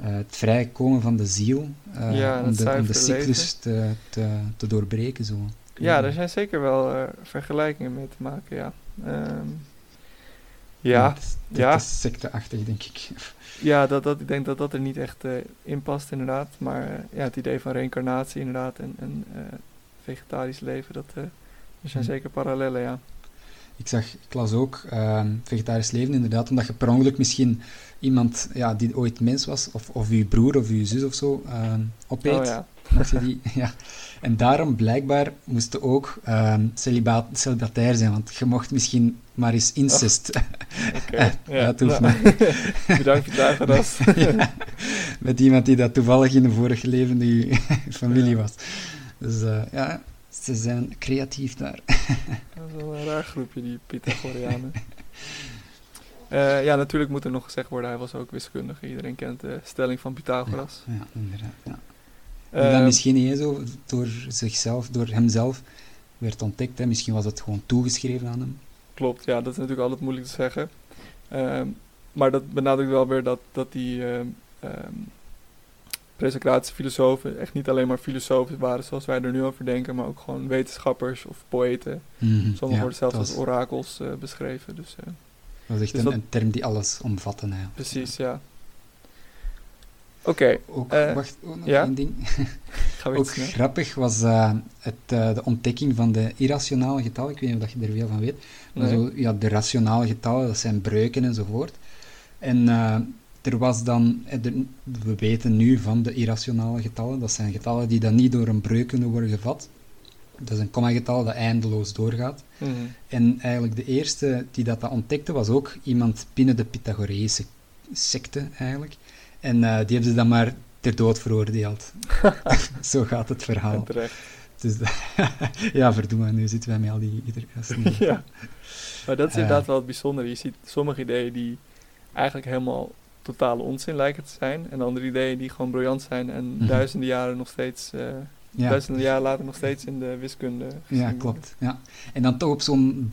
uh, het vrijkomen van de ziel, uh, ja, om, de, om de cyclus te, te, te, doorbreken. Zo. Ja, er zijn zeker wel vergelijkingen mee te maken, ja. Um, Ja, ja. is secteachtig, denk ik. Ja, dat, dat, ik denk dat dat er niet echt eh, in past, inderdaad. Maar eh, ja, het idee van reïncarnatie, inderdaad, en, en eh, vegetarisch leven, dat, eh, er zijn Hm. zeker parallellen, ja. Ik zag, ik las ook ehm, vegetarisch leven inderdaad, omdat je per ongeluk misschien iemand ja, die ooit mens was, of, of je broer of je zus of zo, ehm opeet. Oh ja, je die, ja. En daarom blijkbaar moesten ook celibaat, celibatair zijn, want je mocht misschien maar eens incest oké. Eh, ja, dat hoeft nou, Bedankt Pythagoras. ja, met iemand die dat toevallig in een vorige leven die familie was. Dus eh, ja, ze zijn creatief daar. Dat is wel een raar groepje, die Pythagoreanen. Eh, ja, natuurlijk moet er nog gezegd worden, hij was ook wiskundige. Iedereen kent de stelling van Pythagoras. Ja, inderdaad. Ja. Eh, En dan misschien niet zo door zichzelf, door hemzelf werd ontdekt. Hè. Misschien was het gewoon toegeschreven aan hem. Klopt, ja, dat is natuurlijk altijd moeilijk te zeggen. Ehm, maar dat benadrukt wel weer dat, dat die ehm ehm, presocratische filosofen echt niet alleen maar filosofen waren zoals wij er nu over denken, maar ook gewoon wetenschappers of poëten. Sommigen Ja, worden zelfs als orakels eh, beschreven. Dus eh, dat was echt dus een, dat- een term die alles omvatte. Precies, ja. Oké, Ook, Eh, wacht, ook nog ja? één ding. Ook snel. grappig was het, de ontdekking van de irrationale getallen. Ik weet niet of je er veel van weet. Maar Nee. zo, ja, de rationale getallen, dat zijn breuken enzovoort. En er was dan, eh, we weten nu van de irrationale getallen, dat zijn getallen die dan niet door een breuk kunnen worden gevat. Dat is een komma-getal dat eindeloos doorgaat. Mhm. En eigenlijk de eerste die dat, dat ontdekte was ook iemand binnen de Pythagoreïsche secte eigenlijk. En eh, die hebben ze dan maar ter dood veroordeeld. Zo gaat het verhaal. Dus, ja, verdomme, nu zitten wij met al die gasten. ja. Maar dat is Eh. inderdaad wel het bijzondere. Je ziet sommige ideeën die eigenlijk helemaal totale onzin lijken te zijn. En andere ideeën die gewoon briljant zijn en Mhm. duizenden jaren nog steeds, eh, Ja, duizenden jaren later nog steeds in de wiskunde ja klopt. Ja. En dan toch op zo'n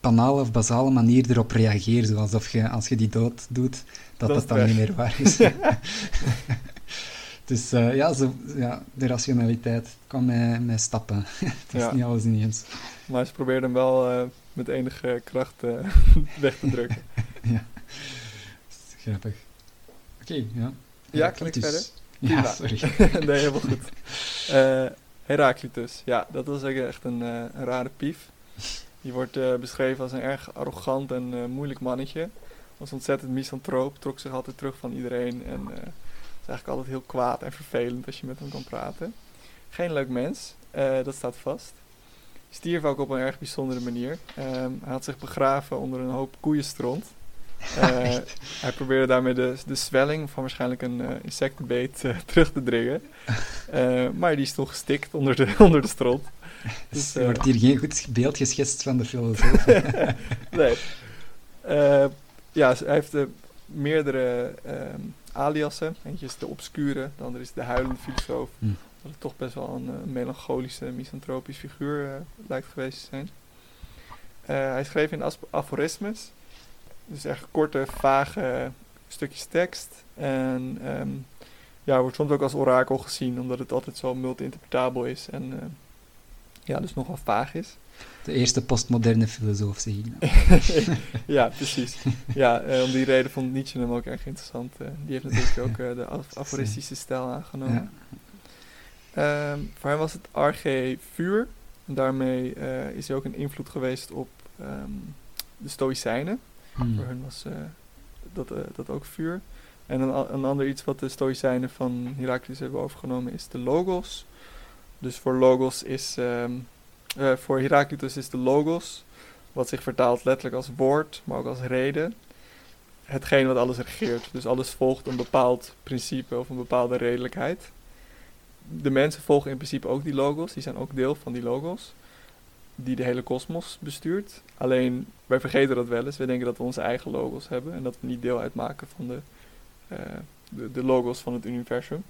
banale of basale manier erop reageren, zoals of je, als je die dood doet, dat Dat dan weg. niet meer waar is. dus eh, ja, zo, ja, de rationaliteit kan mij, mij stappen. Het is Ja. niet alles in eens. Maar ze probeerden hem wel eh, met enige kracht weg te drukken. ja. Grappig. Oké, ja. Ja, kan ik Heraclitus. Prima. Ja, sorry. nee, helemaal goed. Eh Heraclitus, ja, dat was echt een, eh, een rare pief. Die wordt eh, beschreven als een erg arrogant en moeilijk mannetje. Was ontzettend misantroop, trok zich altijd terug van iedereen en was eigenlijk altijd heel kwaad en vervelend als je met hem kon praten. Geen leuk mens, dat staat vast. Stierf ook op een erg bijzondere manier. Ehm, hij had zich begraven onder een hoop koeienstront. Eh, hij probeerde daarmee de, de zwelling van waarschijnlijk een eh, insectenbeet eh, terug te dringen. Maar die is toen gestikt onder de, onder de stront. Dus, er wordt hier geen goed beeld geschetst van de filosoof. nee. Ja, hij heeft meerdere aliasen. Eentje is de obscure, de andere is de huilende filosoof. Hm. Dat het toch best wel een melancholische, misantropisch figuur lijkt geweest te zijn. Hij schreef in aforismes. Dus echt korte, vage stukjes tekst. En ehm, ja, wordt soms ook als orakel gezien, omdat het altijd zo multi-interpretabel is. En eh, ja, dus nogal vaag is. De eerste postmoderne filosoof, zeg ik. nou. ja, precies. Ja, eh, om die reden vond Nietzsche hem ook erg interessant. eh. die heeft natuurlijk ook de af- aforistische stijl aangenomen. Ja. Ehm, voor hem was het arge vuur. En daarmee is hij ook een invloed geweest op ehm, de Stoïcijnen. Hmm. Voor hen was eh, dat, eh, dat ook vuur. En een, een ander iets wat de Stoïcijnen van Heraclitus hebben overgenomen is de logos. Dus voor logos is... ehm, eh, voor Heraclitus is de logos, wat zich vertaalt letterlijk als woord, maar ook als reden, hetgeen wat alles regeert. Dus alles volgt een bepaald principe of een bepaalde redelijkheid. De mensen volgen in principe ook die logos, die zijn ook deel van die logos, die de hele kosmos bestuurt. Alleen, wij vergeten dat wel eens. We denken dat we onze eigen logos hebben en dat we niet deel uitmaken van de, eh, de, de logos van het universum.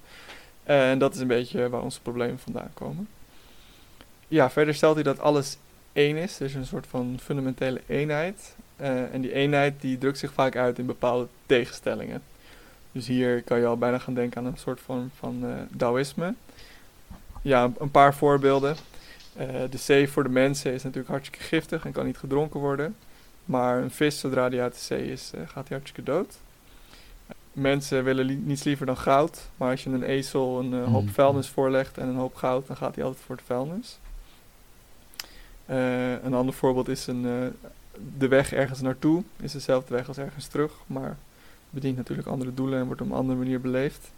En dat is een beetje waar onze problemen vandaan komen. Ja, verder stelt hij dat alles één is. Er is een soort van fundamentele eenheid. Eh, en die eenheid die drukt zich vaak uit in bepaalde tegenstellingen. Dus hier kan je al bijna gaan denken aan een soort van, van eh Taoïsme. Ja, een paar voorbeelden. Eh, de zee voor de mensen is natuurlijk hartstikke giftig en kan niet gedronken worden. Maar een vis, zodra die uit de zee is, eh, gaat hij hartstikke dood. Mensen willen li niets liever dan goud. Maar als je een ezel een eh, hoop Mhm. vuilnis voorlegt en een hoop goud, dan gaat hij altijd voor de vuilnis. Een ander voorbeeld is een, de weg ergens naartoe. Is dezelfde weg als ergens terug. Maar bedient natuurlijk andere doelen en wordt op een andere manier beleefd.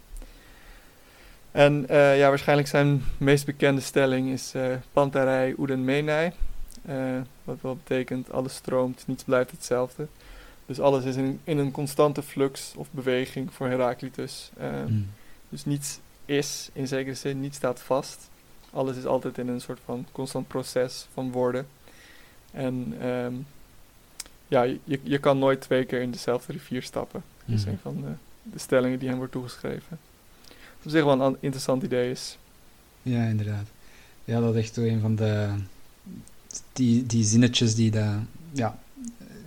En eh, ja, waarschijnlijk zijn meest bekende stelling is eh pantarei uden menai. Eh, wat wel betekent alles stroomt, niets blijft hetzelfde. Dus alles is in, in een constante flux of beweging voor Heraclitus. Mm. Dus niets is in zekere zin, niets staat vast. Alles is altijd in een soort van constant proces van worden. En ehm, ja, je, je kan nooit twee keer in dezelfde rivier stappen. Dat is een van de, de stellingen die hem wordt toegeschreven. Op zich wel een an- interessant idee is. Ja, inderdaad. Ja, dat is echt een van de... Die, die zinnetjes die dat, ja,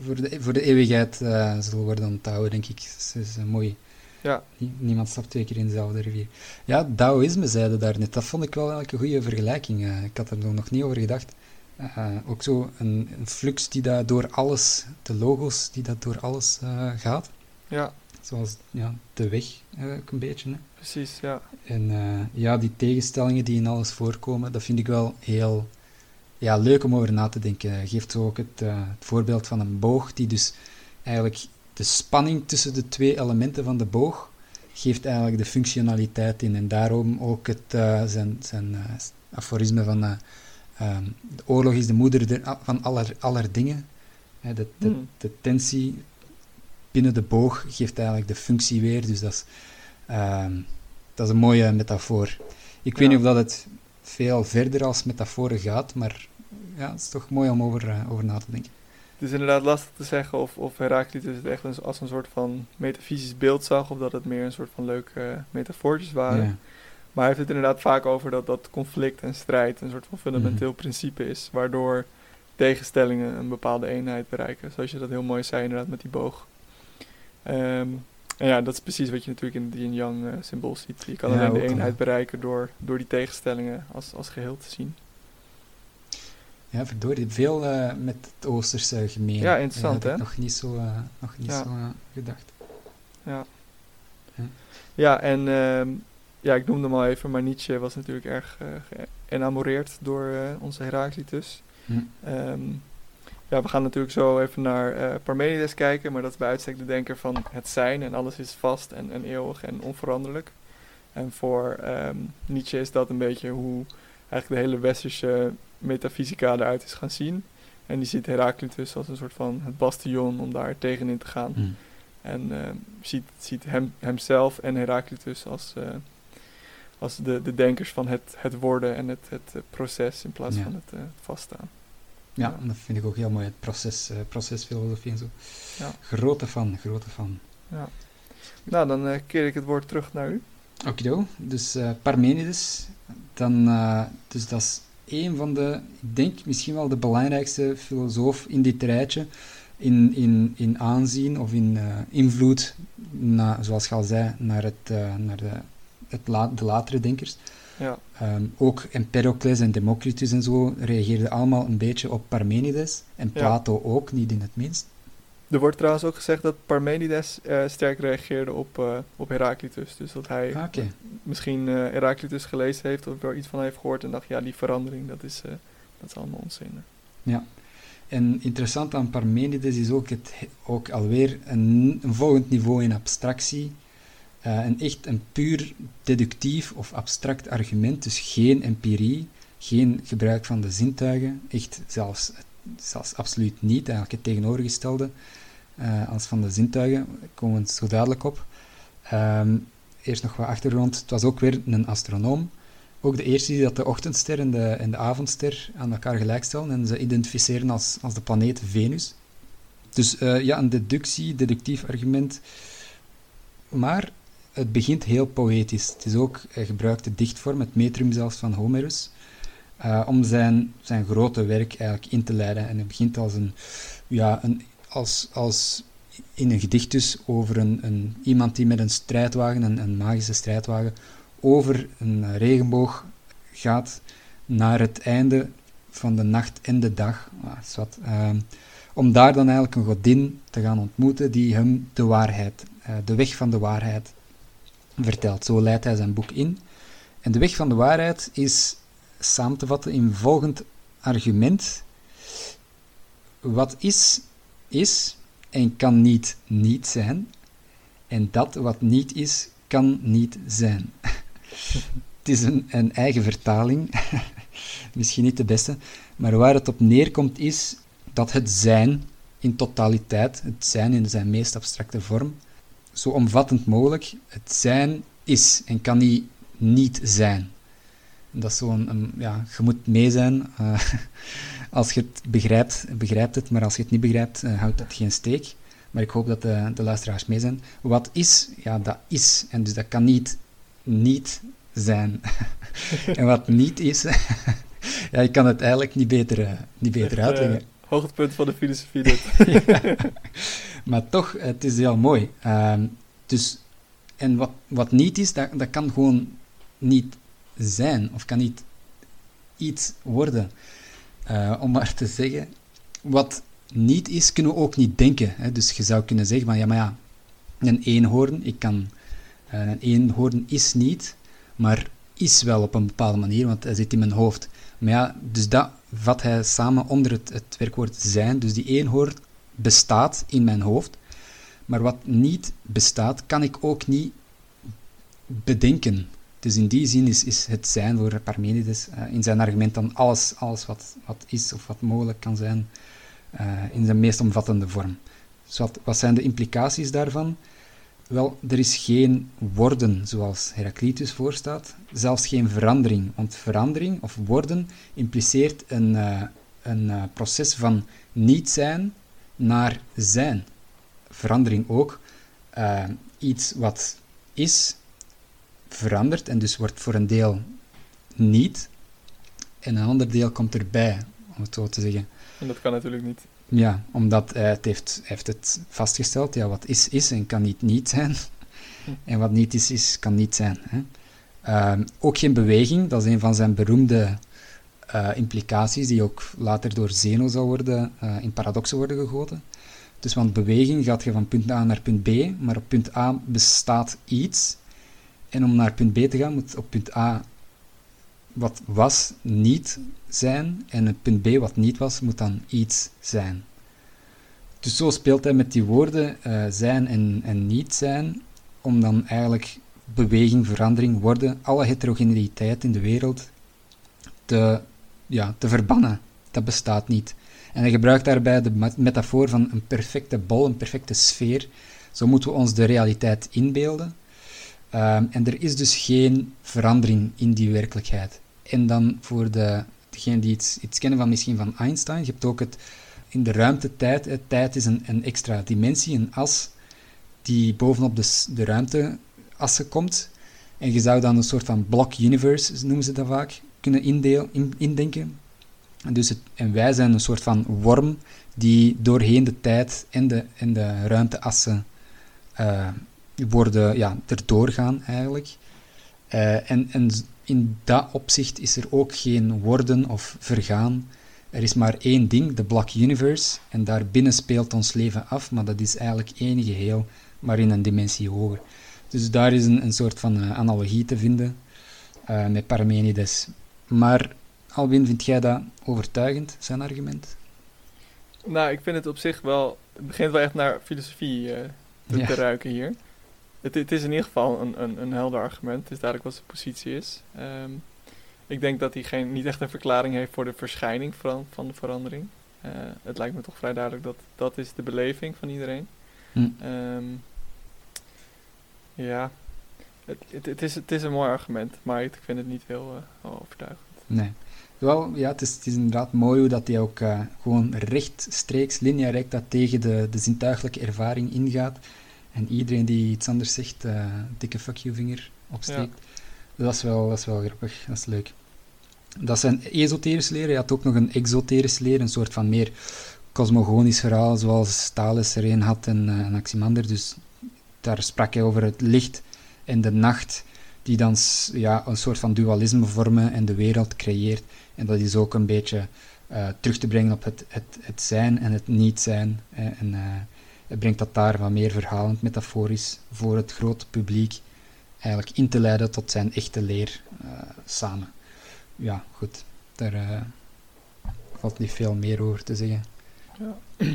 voor, de, voor de eeuwigheid eh, zullen worden onthouden, denk ik. Dus het is een mooi... Ja. Nie- Niemand stapt twee keer in dezelfde rivier. Ja, Taoïsme zeiden daar net. Dat vond ik wel een goede vergelijking. eh. ik had er nog niet over gedacht. Eh, ook zo een, een flux die dat door alles, de logos die dat door alles eh, gaat. Ja, Zoals ja, de weg, ook een beetje. Hè. precies. Ja, En eh, ja, die tegenstellingen die in alles voorkomen, dat vind ik wel heel ja, leuk om over na te denken. Hij geeft zo ook het, eh, het voorbeeld van een boog, die dus eigenlijk de spanning tussen de twee elementen van de boog geeft eigenlijk de functionaliteit in. En daarom ook het, eh, zijn, zijn aforisme van eh, ehm, de oorlog is de moeder der- van aller, aller dingen. Hè, de, de, Hmm. de tensie binnen de boog geeft eigenlijk de functie weer. Dus dat is, ehm, dat is een mooie metafoor. Ik weet niet of dat het veel verder als metaforen gaat, maar ja, het is toch mooi om over, eh, over na te denken. Het is inderdaad lastig te zeggen of, of Heraclitus het echt een- als een soort van metafysisch beeld zag, of dat het meer een soort van leuke metafoortjes waren. Ja. Maar hij heeft het inderdaad vaak over dat, dat conflict en strijd een soort van fundamenteel Mhm. principe is, waardoor tegenstellingen een bepaalde eenheid bereiken. Zoals je dat heel mooi zei inderdaad met die boog. Ehm, en ja, dat is precies wat je natuurlijk in het yin-yang eh, symbool ziet. Je kan Ja, alleen de eenheid bereiken door, door die tegenstellingen als, als geheel te zien. Ja, verdorie, veel eh, met het Oosterse gemeen. Ja, interessant, hè? ik nog niet zo, eh, nog niet Ja. zo gedacht. Ja. Ja. Ja, en ehm, ja, ik noemde hem al even, maar Nietzsche was natuurlijk erg eh geënamoreerd door onze Heraclitus. Hm. Ehm, ja, we gaan natuurlijk zo even naar eh, Parmenides kijken, maar dat is bij uitstek de denker van het zijn en alles is vast en, en eeuwig en onveranderlijk. En voor ehm, Nietzsche is dat een beetje hoe eigenlijk de hele westerse metafysica eruit is gaan zien. En die ziet Heraclitus als een soort van het bastion om daar tegenin te gaan. Hm. En eh, ziet, ziet hem, hemzelf en Heraclitus als, eh, als de, de denkers van het, het worden en het, het eh, proces in plaats Ja. van het vaststaan. Ja, Ja. dat vind ik ook heel mooi, het proces, eh, procesfilosofie en zo. Ja. Grote fan, grote fan. Nou, dan eh, keer ik het woord terug naar u. Okido, dus eh, Parmenides, dan, dus dat is een van de, ik denk misschien wel de belangrijkste filosoof in dit rijtje, in, in, in aanzien of in invloed, na, zoals je al zei, naar, het, naar de, het la, de latere denkers. Ja, Ehm, ook Empedocles en Democritus en zo reageerden allemaal een beetje op Parmenides. En Ja. Plato ook, niet in het minst. er wordt trouwens ook gezegd dat Parmenides eh, sterk reageerde op, eh, op Heraclitus. Dus dat hij Ah, misschien eh, Heraclitus gelezen heeft of er iets van heeft gehoord en dacht, ja, die verandering, dat is, dat is allemaal onzin. En interessant aan Parmenides is ook, het, ook alweer een, een volgend niveau in abstractie. Eh, een echt een puur deductief of abstract argument, dus geen empirie, geen gebruik van de zintuigen, echt zelfs, zelfs absoluut niet, eigenlijk het tegenovergestelde eh, als van de zintuigen, daar komen we zo dadelijk op. Ehm, eerst nog wat achtergrond, het was ook weer een astronoom, ook de eerste die dat de ochtendster en de, en de avondster aan elkaar gelijkstellen en ze identificeren als, als de planeet Venus. Dus eh, ja, een deductie, deductief argument. Maar het begint heel poëtisch. Het is ook, hij gebruikt de dichtvorm, het metrum zelfs van Homerus, eh, om zijn, zijn grote werk eigenlijk in te leiden. En het begint als een, ja, een, als, als in een gedicht dus over een, een, iemand die met een strijdwagen, een, een magische strijdwagen, over een eh, regenboog gaat naar het einde van de nacht en de dag. Ah. Ehm, om daar dan eigenlijk een godin te gaan ontmoeten die hem de waarheid, uh, de weg van de waarheid vertelt. Zo leidt hij zijn boek in. En de weg van de waarheid is samen te vatten in volgend argument. Wat is, is en kan niet niet zijn. En dat wat niet is, kan niet zijn. het is een, een eigen vertaling, misschien niet de beste, maar waar het op neerkomt is dat het zijn in totaliteit, het zijn in zijn meest abstracte vorm, zo omvattend mogelijk, het zijn is en kan niet niet zijn. Dat is zo'n, ja, je moet mee zijn. Uh, als je het begrijpt, begrijpt het, maar als je het niet begrijpt, uh, houdt dat geen steek. Maar ik hoop dat de, de luisteraars mee zijn. Wat is, ja, dat is. En dus dat kan niet niet zijn. en wat niet is, ja, ik kan het eigenlijk niet beter, uh, niet beter uitleggen. Hoogtepunt van de filosofie. Maar toch, het is heel mooi. Ehm, dus, en wat, wat niet is, dat, dat kan gewoon niet zijn, of kan niet iets worden. Uh, om maar te zeggen, wat niet is, kunnen we ook niet denken. Hè? Dus je zou kunnen zeggen van, ja, maar ja, een eenhoorn, ik kan, uh, een eenhoorn is niet, maar is wel op een bepaalde manier, want hij zit in mijn hoofd. Maar ja, dus dat vat hij samen onder het, het werkwoord zijn. Dus die eenhoorn bestaat in mijn hoofd, maar wat niet bestaat, kan ik ook niet bedenken. Dus in die zin is, is het zijn voor Parmenides uh, in zijn argument dan alles, alles wat, wat is of wat mogelijk kan zijn, uh, in zijn meest omvattende vorm. Dus wat, wat zijn de implicaties daarvan? Wel, er is geen worden zoals Heraclitus voorstaat, zelfs geen verandering. Want verandering of worden impliceert een, uh, een proces van niet zijn naar zijn. Verandering ook. iets wat is, verandert en dus wordt voor een deel niet en een ander deel komt erbij, om het zo te zeggen. En dat kan natuurlijk niet. Ja, omdat hij het heeft, heeft het vastgesteld, ja, wat is, is en kan niet niet zijn. Hm. En wat niet is, is, kan niet zijn. Hè. Uh, ook geen beweging, dat is een van zijn beroemde uh, implicaties, die ook later door Zeno zal worden, uh, in paradoxen worden gegoten. Dus want beweging gaat je van punt A naar punt B, maar op punt A bestaat iets en om naar punt B te gaan, moet op punt A wat was niet zijn. En het punt B wat niet was, moet dan iets zijn. Dus zo speelt hij met die woorden uh, zijn en, en niet zijn, om dan eigenlijk beweging, verandering, worden, alle heterogeniteit in de wereld te, ja, verbannen. Dat bestaat niet. En hij gebruikt daarbij de metafoor van een perfecte bol, een perfecte sfeer. Zo moeten we ons de realiteit inbeelden. Ehm, en er is dus geen verandering in die werkelijkheid. En dan voor de, degenen die iets, iets kennen van misschien van Einstein, je hebt ook het in de ruimte-tijd. Tijd is een, een extra dimensie, een as, die bovenop de, de ruimteassen komt. En je zou dan een soort van block universe, noemen ze dat vaak, kunnen indeel, in, indenken. En, dus het, en wij zijn een soort van worm die doorheen de tijd en de, en de ruimteassen uh, worden ja, erdoor gaan eigenlijk. Uh, en, en in dat opzicht is er ook geen worden of vergaan. Er is maar één ding, de Black Universe, en daarbinnen speelt ons leven af, maar dat is eigenlijk één geheel, maar in een dimensie hoger. Dus daar is een, een soort van uh, analogie te vinden uh, met Parmenides. Maar Alwin, vind jij dat overtuigend, zijn argument? Nou, ik vind het op zich wel... Het begint wel echt naar filosofie te, ja. te ruiken hier het, het, is in ieder geval een, een, een helder argument. Het is duidelijk wat zijn positie is. Um, ik denk dat hij geen, niet echt een verklaring heeft voor de verschijning van, van de verandering. Uh, het lijkt me toch vrij duidelijk dat dat is de beleving van iedereen. Hm. Um, ja, het, het, het, is, het is een mooi argument, maar ik vind het niet heel uh, overtuigend. Nee. Wel, ja, het is, het is inderdaad mooi hoe dat hij ook uh, gewoon rechtstreeks, lineair dat tegen de, de zintuigelijke ervaring ingaat. En iedereen die iets anders zegt, uh, dikke fuck you vinger opsteekt. Ja. Dat, is wel, dat is wel grappig, dat is leuk. Dat zijn esoterische leren. Je had ook nog een exoterische leren, een soort van meer cosmogonisch verhaal, zoals Thales er een had en uh, Anaximander. Dus daar sprak hij over het licht en de nacht, die dan ja, een soort van dualisme vormen en de wereld creëert. En dat is ook een beetje eh, terug te brengen op het, het, het zijn en het niet zijn. en brengt dat daar wat meer verhalend, metaforisch voor het grote publiek eigenlijk in te leiden tot zijn echte leer samen. Ja, goed. Daar valt niet veel meer over te zeggen. Ja,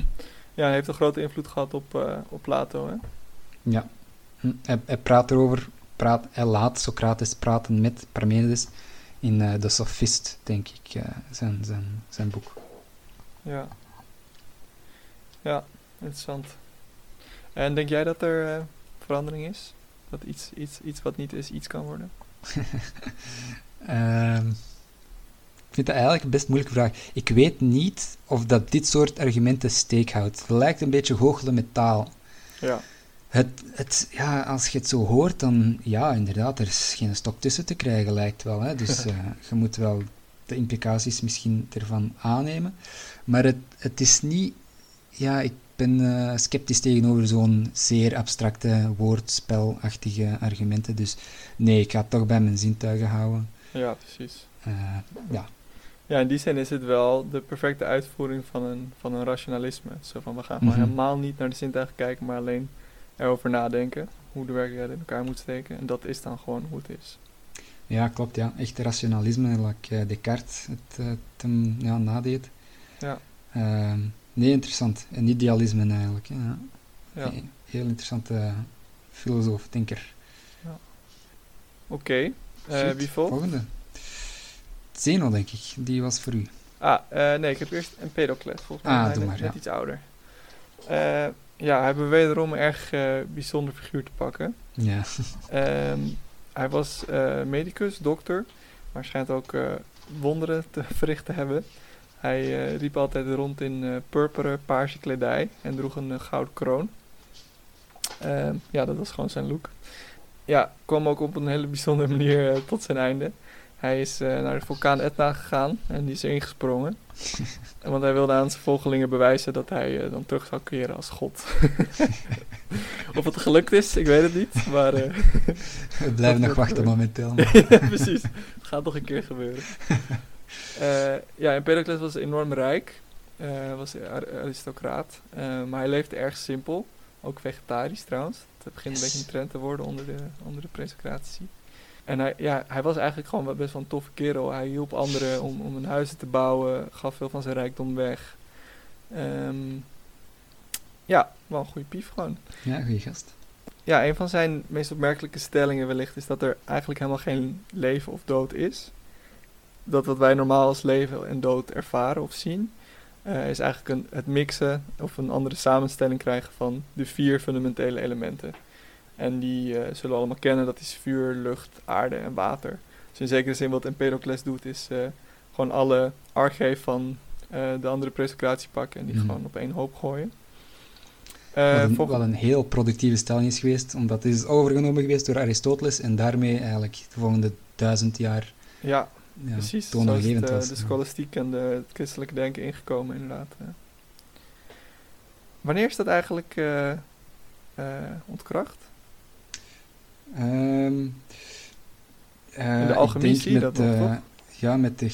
ja hij heeft een grote invloed gehad op, op Plato, hè? Ja, hm, hij, hij praat erover, praat, hij laat Socrates praten met Parmenides in uh, The Sophist, denk ik, uh, zijn, zijn, zijn boek. Ja. Ja, interessant. En denk jij dat er uh, verandering is? Dat iets, iets, iets wat niet is, iets kan worden? um, ik vind dat eigenlijk een best moeilijke vraag. Ik weet niet of dat dit soort argumenten steek houdt. Het lijkt een beetje goochelen met taal. Ja. Het, het, ja, als je het zo hoort, dan ja, inderdaad, er is geen stok tussen te krijgen, lijkt wel. Hè? Dus uh, je moet wel de implicaties misschien ervan aannemen. Maar het, het is niet... Ja, ik ben uh, sceptisch tegenover zo'n zeer abstracte, woordspelachtige argumenten. Dus nee, ik ga het toch bij mijn zintuigen houden. Ja, precies. Uh, ja. Ja, in die zin is het wel de perfecte uitvoering van een, van een rationalisme. Zo van, we gaan mm -hmm. helemaal niet naar de zintuigen kijken, maar alleen erover nadenken. Hoe de werkelijkheid in elkaar moet steken. En dat is dan gewoon hoe het is. Ja, klopt. Ja. Echt rationalisme, like uh, Descartes het, het ja, nadeed. Ja. Uh, nee, interessant. Een idealisme eigenlijk. Ja. ja. Nee, heel interessante filosoof, denker. Ja. Oké. Okay. wie volgt? Volgende. Zeno, denk ik. Die was voor u. Ah, nee, ik heb eerst Empedocles. Volgens mij ah, doe maar, net ja. iets ouder. ja, hij hebben wederom een erg uh, bijzonder figuur te pakken. Ja. um, hij was uh, medicus, dokter, maar schijnt ook uh, wonderen te verrichten hebben. Hij riep altijd rond in purperen, paarse kledij en droeg een gouden kroon. Ehm, ja, dat was gewoon zijn look. Ja, kwam ook op een hele bijzondere manier tot zijn einde. Hij is naar de vulkaan Etna gegaan en die is erin gesprongen. Want hij wilde aan zijn volgelingen bewijzen dat hij uh, dan terug zou keren als God. of het gelukt is, ik weet het niet. Maar, uh, We blijven nog wachten momenteel. ja, precies. Het gaat nog een keer gebeuren. Uh, ja, Empedocles was enorm rijk. was aristocraat. maar hij leefde erg simpel. Ook vegetarisch trouwens. Het begint yes. een beetje een trend te worden onder de, onder de presocratici. En hij, ja, hij was eigenlijk gewoon best wel een toffe kerel. Hij hielp anderen om, om hun huizen te bouwen, gaf veel van zijn rijkdom weg. Um, ja, wel een goede pief gewoon. Ja, goede gast. Ja, een van zijn meest opmerkelijke stellingen wellicht is dat er eigenlijk helemaal geen leven of dood is. Dat wat wij normaal als leven en dood ervaren of zien, uh, is eigenlijk een, het mixen of een andere samenstelling krijgen van de vier fundamentele elementen. En die uh, zullen we allemaal kennen. Dat is vuur, lucht, aarde en water. Dus in zekere zin wat Empedocles doet is uh, gewoon alle arge van uh, de andere presocratie pakken en die mm. gewoon op één hoop gooien. wat, een, wat een heel productieve stelling is geweest, omdat het is overgenomen geweest door Aristoteles en daarmee eigenlijk de volgende duizend jaar ja, ja precies. toonaangevend Zo was. de scholastiek en de, het christelijke denken ingekomen inderdaad. Wanneer is dat eigenlijk ontkracht? Um, uh, de alchemie zie je dat toch? Ja, met de,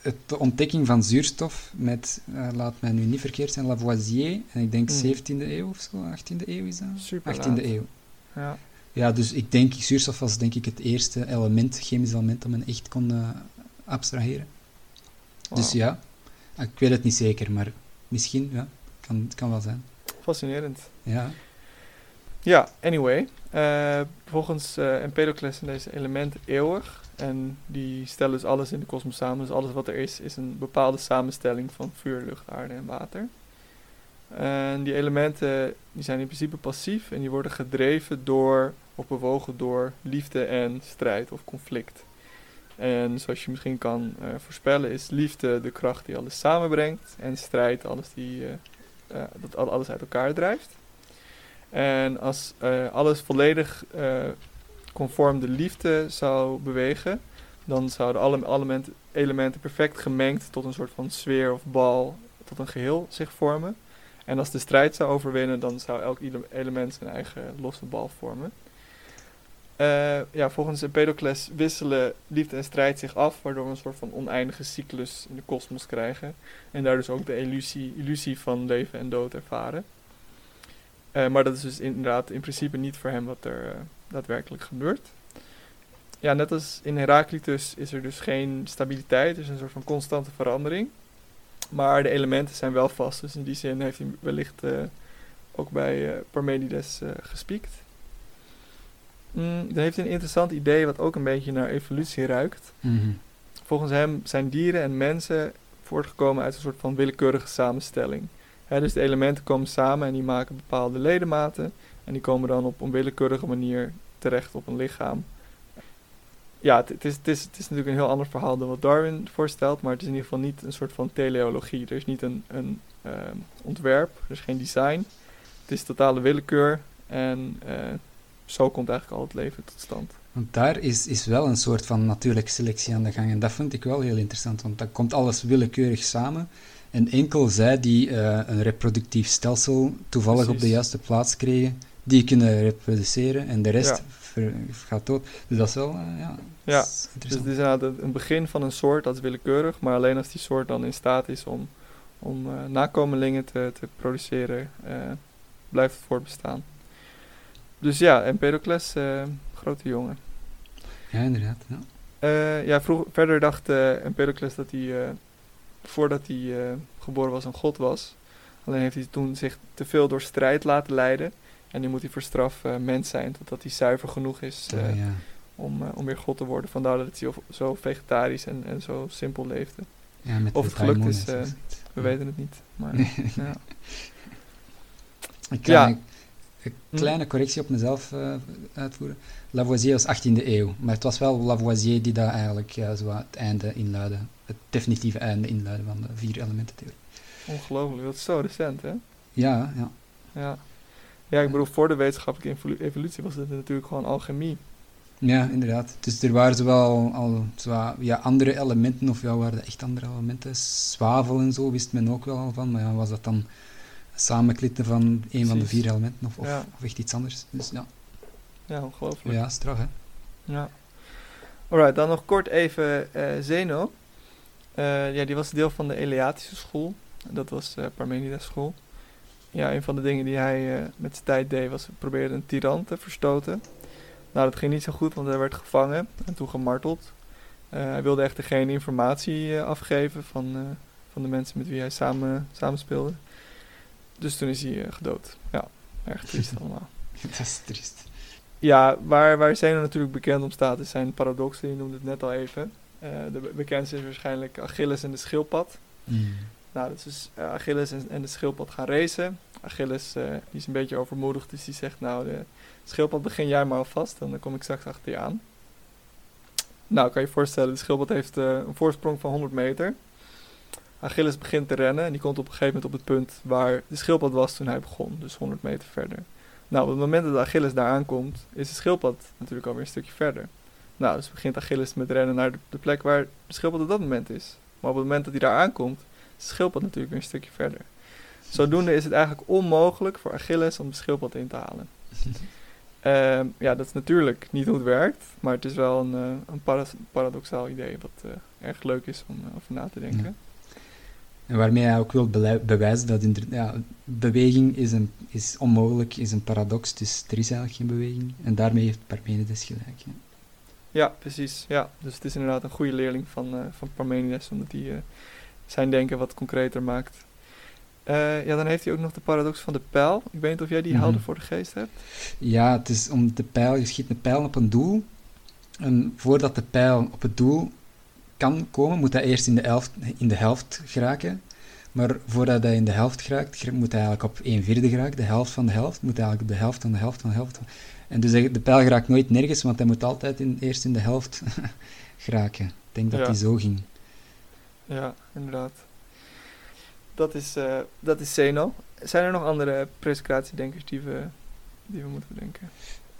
het, de ontdekking van zuurstof met, laat mij nu niet verkeerd zijn, Lavoisier. En ik denk mm. 17e eeuw of zo, 18e eeuw is dat? Super 18e laat. eeuw. Ja. Ja, dus ik denk, zuurstof was denk ik het eerste element, chemisch element, dat men echt kon uh, abstraheren. Wow. Dus ja, ik weet het niet zeker, maar misschien, ja, kan, het kan wel zijn. Fascinerend. Ja. Ja, anyway. Uh, volgens uh, Empedocles zijn deze elementen eeuwig. En die stellen dus alles in de kosmos samen. Dus alles wat er is, is een bepaalde samenstelling van vuur, lucht, aarde en water. En die elementen die zijn in principe passief en die worden gedreven door, of bewogen door liefde en strijd of conflict. En zoals je misschien kan uh, voorspellen, is liefde de kracht die alles samenbrengt. En strijd alles die dat alles uit elkaar drijft. En als uh, alles volledig uh, conform de liefde zou bewegen, dan zouden alle elementen, elementen perfect gemengd tot een soort van sfeer of bal, tot een geheel zich vormen. En als de strijd zou overwinnen, dan zou elk element zijn eigen losse bal vormen. Uh, ja, volgens Empedocles wisselen liefde en strijd zich af, waardoor we een soort van oneindige cyclus in de kosmos krijgen. En daar dus ook de illusie, illusie van leven en dood ervaren. Uh, maar dat is dus inderdaad in principe niet voor hem wat er uh, daadwerkelijk gebeurt. Ja, net als in Heraclitus is er dus geen stabiliteit, er is een soort van constante verandering. Maar de elementen zijn wel vast, dus in die zin heeft hij wellicht ook bij Parmenides gespiekt. Mm, dan heeft hij een interessant idee wat ook een beetje naar evolutie ruikt. Mhm. Volgens hem zijn dieren en mensen voortgekomen uit een soort van willekeurige samenstelling. dus de elementen komen samen en die maken bepaalde ledematen. En die komen dan op een willekeurige manier terecht op een lichaam. Ja, het, is, het, is, het is natuurlijk een heel ander verhaal dan wat Darwin voorstelt, maar het is in ieder geval niet een soort van teleologie. Er is niet een, een ehm, ontwerp, er is geen design. Het is totale willekeur en uh, zo komt eigenlijk al het leven tot stand. Want daar is, is wel een soort van natuurlijke selectie aan de gang. En dat vind ik wel heel interessant, want dan komt alles willekeurig samen. En enkel zij die uh, een reproductief stelsel toevallig op de juiste plaats kregen, die kunnen reproduceren en de rest gaat dood. Dus dat is wel, uh, ja, ja. Is dus het is een begin van een soort, dat is willekeurig, maar alleen als die soort dan in staat is om, om uh, nakomelingen te, te produceren, blijft het voortbestaan. Dus ja, Empedocles, uh, grote jongen. Ja, inderdaad. Ja, uh, ja vroeg, verder dacht uh, Empedocles dat hij, voordat hij geboren was, een god was. Alleen heeft hij toen zich te veel door strijd laten leiden. En nu moet hij voor straf mens zijn, totdat hij zuiver genoeg is ja. om, om weer god te worden. Vandaar dat hij zo vegetarisch en, en zo simpel leefde. Ja, met of het gelukt is, we weten het niet. Maar, ja. Ik, ja. Een hm? kleine correctie op mezelf uh, uitvoeren. Lavoisier was 18e eeuw, maar het was wel Lavoisier die daar eigenlijk zo het einde inluidde. Het definitieve einde inluidde van de vier elemententheorie. Ongelooflijk, dat is zo recent, hè? Ja, ja. Ja, ja ik bedoel, voor de wetenschappelijke evolutie was het natuurlijk gewoon alchemie. Ja, inderdaad. Dus er waren zowel al zo, ja, andere elementen, of ja, waren echt andere elementen. Zwavel en zo wist men ook wel al van, maar ja, was dat dan samenklitten van een van de vier elementen of, of, of, echt iets anders. Dus ja. Ja, ongelooflijk. Ja, straf hè. Ja. Alright, dan nog kort even uh, Zeno. Uh, ja, die was deel van de Eleatische school. Dat was uh, Parmenides school. Ja, een van de dingen die hij met zijn tijd deed was proberen een tiran te verstoten. Nou, dat ging niet zo goed, want hij werd gevangen en toen gemarteld. hij wilde echter geen informatie afgeven van, van de mensen met wie hij samen, samen speelde. Dus toen is hij uh, gedood. Ja, erg triest allemaal. Dat is triest. Ja, waar, waar Zeno natuurlijk bekend om staat, is zijn paradoxen. Je noemde het net al even. Uh, de bekendste is waarschijnlijk Achilles en de schildpad. Mm. Nou, dat is dus uh, Achilles en, en, de schildpad gaan racen. Achilles die is een beetje overmoedig, dus die zegt: Nou, de schildpad begin jij maar alvast, dan kom ik straks achter je aan. Nou, kan je je voorstellen, de schildpad heeft een voorsprong van 100 meter. Achilles begint te rennen en die komt op een gegeven moment op het punt waar de schildpad was toen hij begon, dus 100 meter verder. Nou, op het moment dat Achilles daar aankomt, is de schildpad natuurlijk alweer een stukje verder. Nou, dus begint Achilles met rennen naar de, plek waar de schildpad op dat moment is. Maar op het moment dat hij daar aankomt, is de schildpad natuurlijk weer een stukje verder. Zodoende is het eigenlijk onmogelijk voor Achilles om de schildpad in te halen. uh, ja, dat is natuurlijk niet hoe het werkt, maar het is wel een, uh, een paradoxaal idee wat uh, erg leuk is om uh, over na te denken. En waarmee hij ook wil bewijzen dat ja, beweging is, een, is onmogelijk, is een paradox, dus er is eigenlijk geen beweging. En daarmee heeft Parmenides gelijk. Ja, ja precies. Ja. Dus het is inderdaad een goede leerling van, uh, van Parmenides, omdat hij uh, zijn denken wat concreter maakt. Uh, ja, dan heeft hij ook nog de paradox van de pijl. Ik weet niet of jij die mm helder voor de geest hebt. Ja, het is om de pijl, je schiet een pijl op een doel. En voordat de pijl op het doel kan komen, moet hij eerst in de, elf, in de helft geraken. Maar voordat hij in de helft geraakt, moet hij eigenlijk op 1 vierde geraken. De helft van de helft moet eigenlijk op de helft van de helft van de helft. En dus de pijl geraakt nooit nergens, want hij moet altijd in, eerst in de helft geraken. Ik denk dat hij zo ging. Ja, inderdaad. Dat is, uh, dat is Zeno. Zijn er nog andere prescratiedenkers die we, die we moeten bedenken?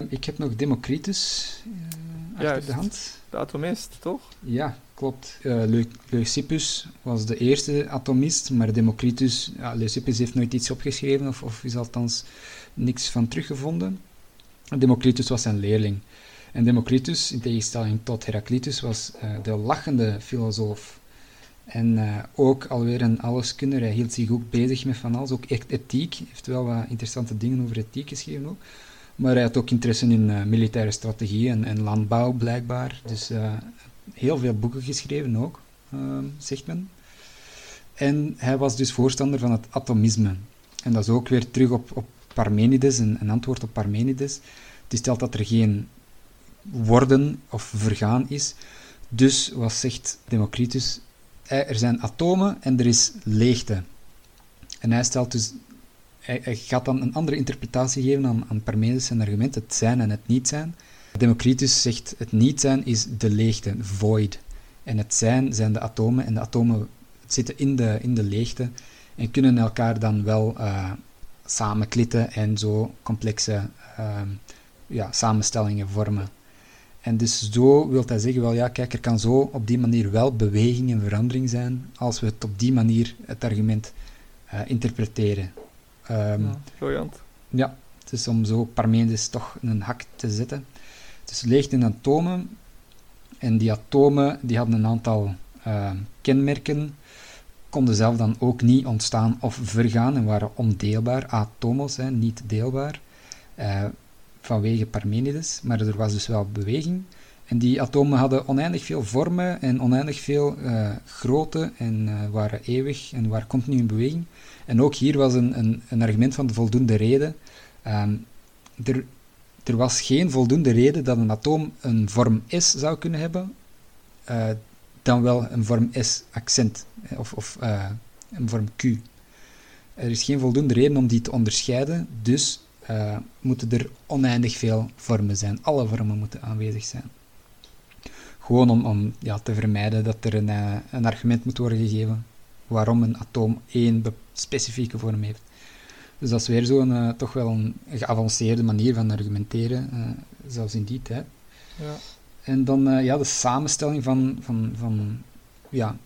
Ik heb nog Democritus uh, achter de hand. De atomist, toch? Ja, klopt. Uh, Leucippus was de eerste atomist, maar Democritus, ja, Leucippus heeft nooit iets opgeschreven of, of is althans niks van teruggevonden. Democritus was zijn leerling. En Democritus, in tegenstelling tot Heraclitus, was de lachende filosoof. En uh, ook alweer een alleskunner. Hij hield zich ook bezig met van alles, ook echt ethiek. Hij heeft wel wat interessante dingen over ethiek geschreven ook. Maar hij had ook interesse in uh, militaire strategie en, landbouw, blijkbaar. Dus uh, heel veel boeken geschreven ook, ehm, zegt men. En hij was dus voorstander van het atomisme. En dat is ook weer terug op, op Parmenides, een, een antwoord op Parmenides. Die stelt dat er geen worden of vergaan is. Dus wat zegt Democritus? er zijn atomen en er is leegte. En hij stelt dus, hij, gaat dan een andere interpretatie geven aan, aan Parmenides' argument, het zijn en het niet zijn. Democritus zegt, het niet zijn is de leegte, void. En het zijn zijn de atomen, en de atomen zitten in de, in de leegte en kunnen elkaar dan wel uh, samenklitten en zo complexe uh, ja, samenstellingen vormen. En dus zo wil hij zeggen, wel ja, kijk, er kan zo op die manier wel beweging en verandering zijn, als we het op die manier, het argument, uh, interpreteren. Um, ja, briljant. Ja, het is om zo Parmenides toch een hak te zetten. Het is leegte in atomen, en die atomen die hadden een aantal uh, kenmerken, konden zelf dan ook niet ontstaan of vergaan en waren ondeelbaar, atomos, hè, niet deelbaar. Uh, vanwege Parmenides, maar er was dus wel beweging. En die atomen hadden oneindig veel vormen en oneindig veel uh, grootte en uh, waren eeuwig en waren continu in beweging. En ook hier was een, een, een argument van de voldoende reden. Um, er, er was geen voldoende reden dat een atoom een vorm S zou kunnen hebben, uh, dan wel een vorm S-accent of, of een vorm Q. Er is geen voldoende reden om die te onderscheiden, dus moeten er oneindig veel vormen zijn. Alle vormen moeten aanwezig zijn. Gewoon om, om ja, te vermijden dat er een, uh, een argument moet worden gegeven waarom een atoom één specifieke vorm heeft. Dus dat is weer zo'n uh, toch wel een geavanceerde manier van argumenteren, zelfs in die tijd. Ja. En dan ja, de samenstelling van, van, van ja,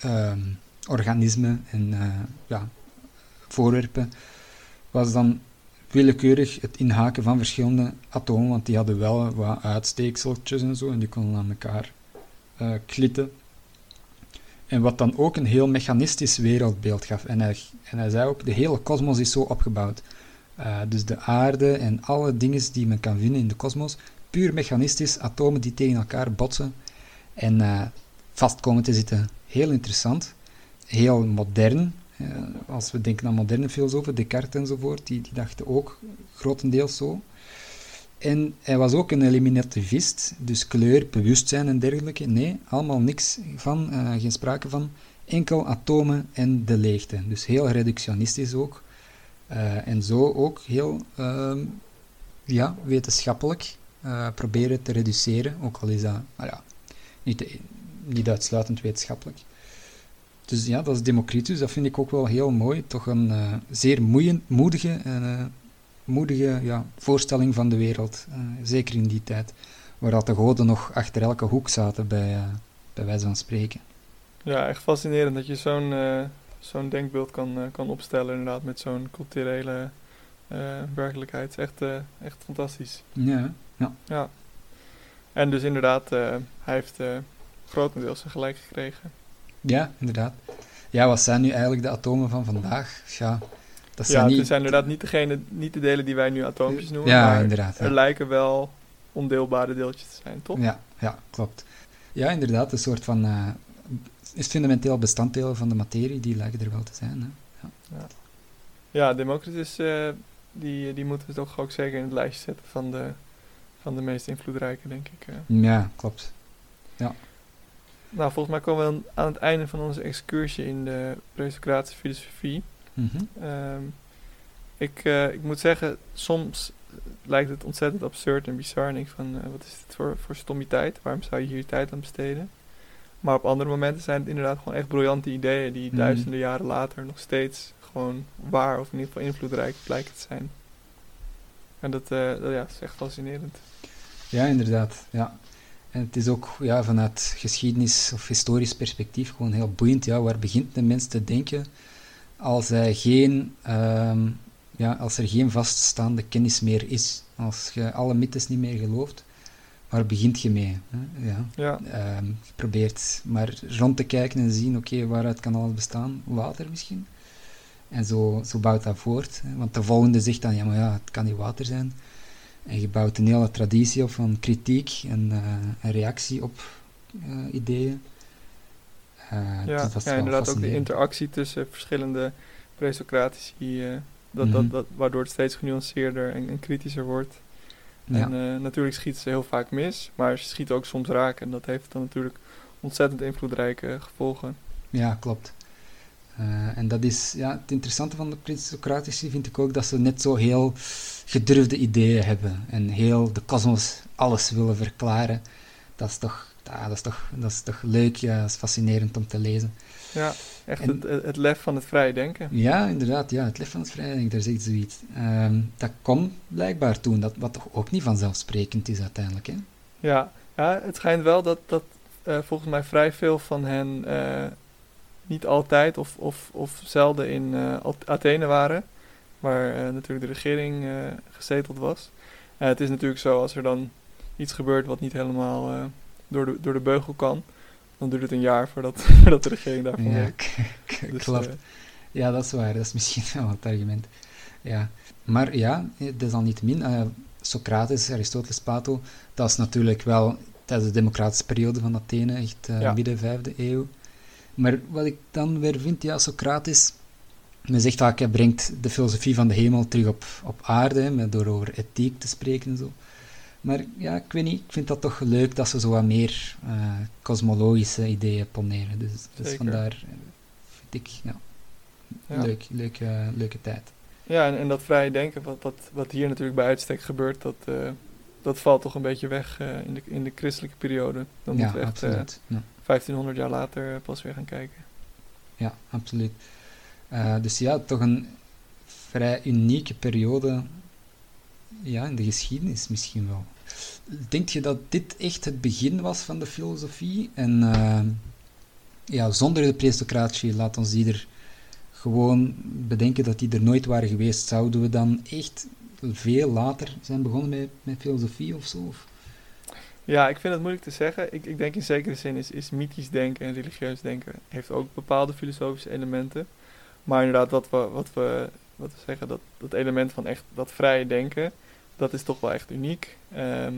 ehm, organismen en ja, voorwerpen was dan willekeurig het inhaken van verschillende atomen, want die hadden wel wat uitsteekseltjes en zo, en die konden aan elkaar uh, klitten. En wat dan ook een heel mechanistisch wereldbeeld gaf. En hij, en hij zei ook, de hele kosmos is zo opgebouwd. Uh, dus de aarde en alle dingen die men kan vinden in de kosmos, puur mechanistisch, atomen die tegen elkaar botsen en uh, vast komen te zitten. Heel interessant, heel modern, als we denken aan moderne filosofen, Descartes enzovoort, die, die dachten ook grotendeels zo. En hij was ook een eliminativist, dus kleur, bewustzijn en dergelijke. Nee, allemaal niks van, uh, geen sprake van. Enkel atomen en de leegte. Dus heel reductionistisch ook. Uh, en zo ook heel ehm, ja, wetenschappelijk proberen te reduceren, ook al is dat niet, niet uitsluitend wetenschappelijk. Dus ja, dat is Democritus. Dat vind ik ook wel heel mooi. Toch een uh, zeer moeiend, moedige, uh, moedige ja, voorstelling van de wereld. Uh, zeker in die tijd. Waar dat de goden nog achter elke hoek zaten, bij, bij wijze van spreken. Ja, echt fascinerend dat je zo'n zo'n denkbeeld kan, kan opstellen, inderdaad, met zo'n culturele werkelijkheid. Echt, echt fantastisch. Ja, ja. ja. En dus inderdaad, hij heeft grotendeels zijn gelijk gekregen. Ja, inderdaad. Ja, wat zijn nu eigenlijk de atomen van vandaag? Ja, dat zijn, ja, niet... het zijn inderdaad niet, degene, niet de delen die wij nu atoompjes noemen. Ja, maar inderdaad. Er lijken wel ondeelbare deeltjes te zijn, toch? Ja, ja klopt. Ja, inderdaad. Een soort van... Uh, is fundamenteel bestanddelen van de materie, die lijken er wel te zijn. Hè? Ja. ja. Ja, Democritus, uh, die, die moeten we toch ook zeker in het lijstje zetten van de, van de meest invloedrijke, denk ik. Uh. Ja, klopt. Ja. Nou, volgens mij komen we aan het einde van onze excursie in de presocratische filosofie. Ehm, ik, uh, ik moet zeggen, soms lijkt het ontzettend absurd en bizar. En ik van, uh, wat is dit voor, voor stommiteit? Waarom zou je hier tijd aan besteden? Maar op andere momenten zijn het inderdaad gewoon echt briljante ideeën die mhm. duizenden jaren later nog steeds gewoon waar of in ieder geval invloedrijk blijken te zijn. En dat, uh, dat ja, is echt fascinerend. Ja, inderdaad. Ja. En het is ook ja, vanuit geschiedenis of historisch perspectief gewoon heel boeiend. Ja, waar begint de mens te denken als, hij geen, ehm, ja, als er geen vaststaande kennis meer is? Als je alle mythes niet meer gelooft, waar begint je mee? Hè? Ja. Ja, Ehm, je probeert maar rond te kijken en zien, oké, waaruit kan alles bestaan? Water misschien? En zo, zo bouwt dat voort. Hè? Want de volgende zegt dan, ja, maar ja, het kan niet water zijn. En je bouwt een hele traditie op van kritiek en, eh, en reactie op eh, ideeën. Eh, ja, dus dat ja inderdaad ook de interactie tussen verschillende presocratici, eh dat, Mhm. dat, dat, waardoor het steeds genuanceerder en, en kritischer wordt. En natuurlijk schiet ze heel vaak mis, maar ze schiet ook soms raak. En dat heeft dan natuurlijk ontzettend invloedrijke gevolgen. Ja, klopt. Eh, en dat is, ja, het interessante van de Socratici vind ik ook dat ze net zo heel gedurfde ideeën hebben en heel de kosmos alles willen verklaren. Dat is toch, ja, dat is toch, dat is toch leuk, ja, dat is fascinerend om te lezen. Ja, echt En- het, het, lef van het vrije denken. Ja, inderdaad, ja, het lef van het vrijdenk, daar zegt zoiets. Ehm, dat komt blijkbaar toen, dat, wat toch ook niet vanzelfsprekend is uiteindelijk. Hè? Ja, ja het schijnt wel dat, dat eh, volgens mij vrij veel van hen eh, niet altijd of, of, of zelden in eh, At- Athene waren. Waar eh, natuurlijk de regering eh, gezeteld was. Het is natuurlijk zo, als er dan iets gebeurt wat niet helemaal door, de, door de beugel kan, dan duurt het een jaar voordat, voordat de regering daarvan Ja, Dus, klopt. Ja, dat is waar. Dat is misschien wel het argument. Ja. Maar ja, desalniettemin, eh Socrates, Aristoteles, Plato, dat is natuurlijk wel tijdens de democratische periode van Athene, echt Ja. midden vijfde eeuw. Maar wat ik dan weer vind, ja, Socrates, men zegt vaak, hij brengt de filosofie van de hemel terug op, op aarde, hè, met door over ethiek te spreken en zo. Maar ja, ik weet niet, ik vind dat toch leuk dat ze zo wat meer eh, kosmologische ideeën poneren. Dus, dus vandaar eh, vind ik, ja, ja. Leuk, leuke, leuke tijd. Ja, en, en dat vrije denken, wat, wat, wat hier natuurlijk bij uitstek gebeurt, dat, eh, dat valt toch een beetje weg eh, in, de, in de christelijke periode. Dan ja, moeten we echt eh, absoluut. ja. 1500 jaar later eh, pas weer gaan kijken. ja, absoluut. Eh, dus ja, toch een vrij unieke periode ja, in de geschiedenis misschien wel. Denk je dat dit echt het begin was van de filosofie? En eh, ja, zonder de presocratie, laat ons die er gewoon bedenken dat die er nooit waren geweest. Zouden we dan echt veel later zijn begonnen met, met filosofie of zo? Ja, ik vind het moeilijk te zeggen. Ik, ik denk in zekere zin is, is mythisch denken en religieus denken heeft ook bepaalde filosofische elementen. Maar inderdaad, wat we, wat we, wat we zeggen, dat, dat element van echt dat vrije denken, dat is toch wel echt uniek. Ehm,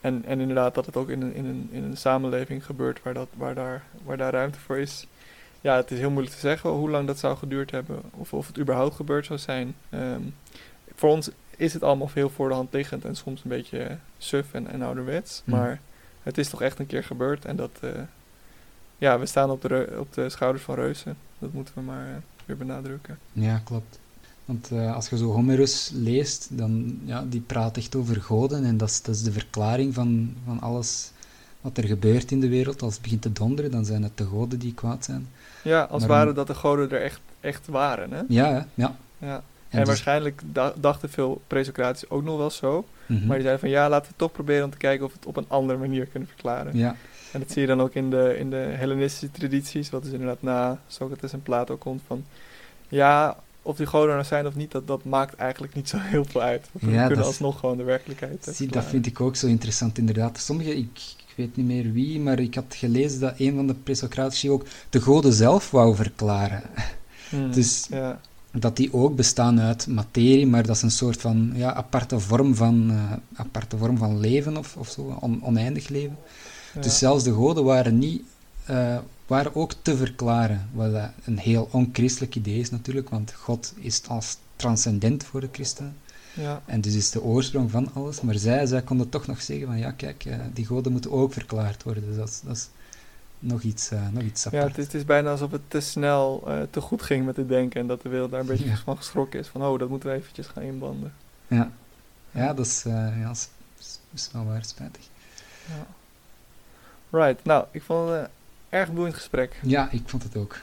en, en inderdaad dat het ook in een, in een, in een samenleving gebeurt waar, dat, waar, daar, waar daar ruimte voor is. Ja, het is heel moeilijk te zeggen hoe lang dat zou geduurd hebben of of het überhaupt gebeurd zou zijn. Ehm, voor ons is het allemaal heel voor de hand liggend en soms een beetje suf en, en ouderwets. Hmm. Maar het is toch echt een keer gebeurd en dat, eh, ja, we staan op de, op de schouders van reuzen. Dat moeten we maar eh, weer benadrukken. Ja, klopt. Want eh, als je zo Homerus leest, dan ja, die praat echt over goden en dat is, dat is de verklaring van, van alles wat er gebeurt in de wereld. Als het begint te donderen, dan zijn het de goden die kwaad zijn. Ja, als Maar het ware dan- dat de goden er echt, echt waren. Hè? Ja, hè? ja. Ja. En, En, dus- waarschijnlijk da- dachten veel presocratici ook nog wel zo. mhm. Maar die zeiden van ja, laten we toch proberen om te kijken of we het op een andere manier kunnen verklaren. Ja, En dat zie je dan ook in de, in de Hellenistische tradities, wat dus inderdaad na Socrates en Plato komt van, ja, of die goden er zijn of niet, dat, dat maakt eigenlijk niet zo heel veel uit. We Ja, kunnen alsnog gewoon de werkelijkheid zie, dat vind ik ook zo interessant inderdaad. Sommige, ik, ik weet niet meer wie, maar ik had gelezen dat een van de presocratici ook de goden zelf wou verklaren. Hmm, dus- ja, dat die ook bestaan uit materie, maar dat is een soort van ja, aparte, vorm van, eh, aparte vorm van leven of, of zo, on- oneindig leven. ja. Dus zelfs de goden waren, niet, eh, waren ook te verklaren, wat een heel onchristelijk idee is natuurlijk, want God is als transcendent voor de christenen ja. en dus is de oorsprong van alles. Maar zij, zij konden toch nog zeggen van ja, kijk, eh, die goden moeten ook verklaard worden. Dus dat dat is nog iets, eh, nog iets Ja, apart. het is, het is bijna alsof het te snel, eh, te goed ging met het denken en dat de wereld daar een beetje Ja. van geschrokken is. Van, oh, dat moeten we eventjes gaan inbanden. Ja. ja, dat is, eh, ja, is, is wel waar spijtig. Ja. Right, nou, ik vond het een erg boeiend gesprek. Ja, ik vond het ook.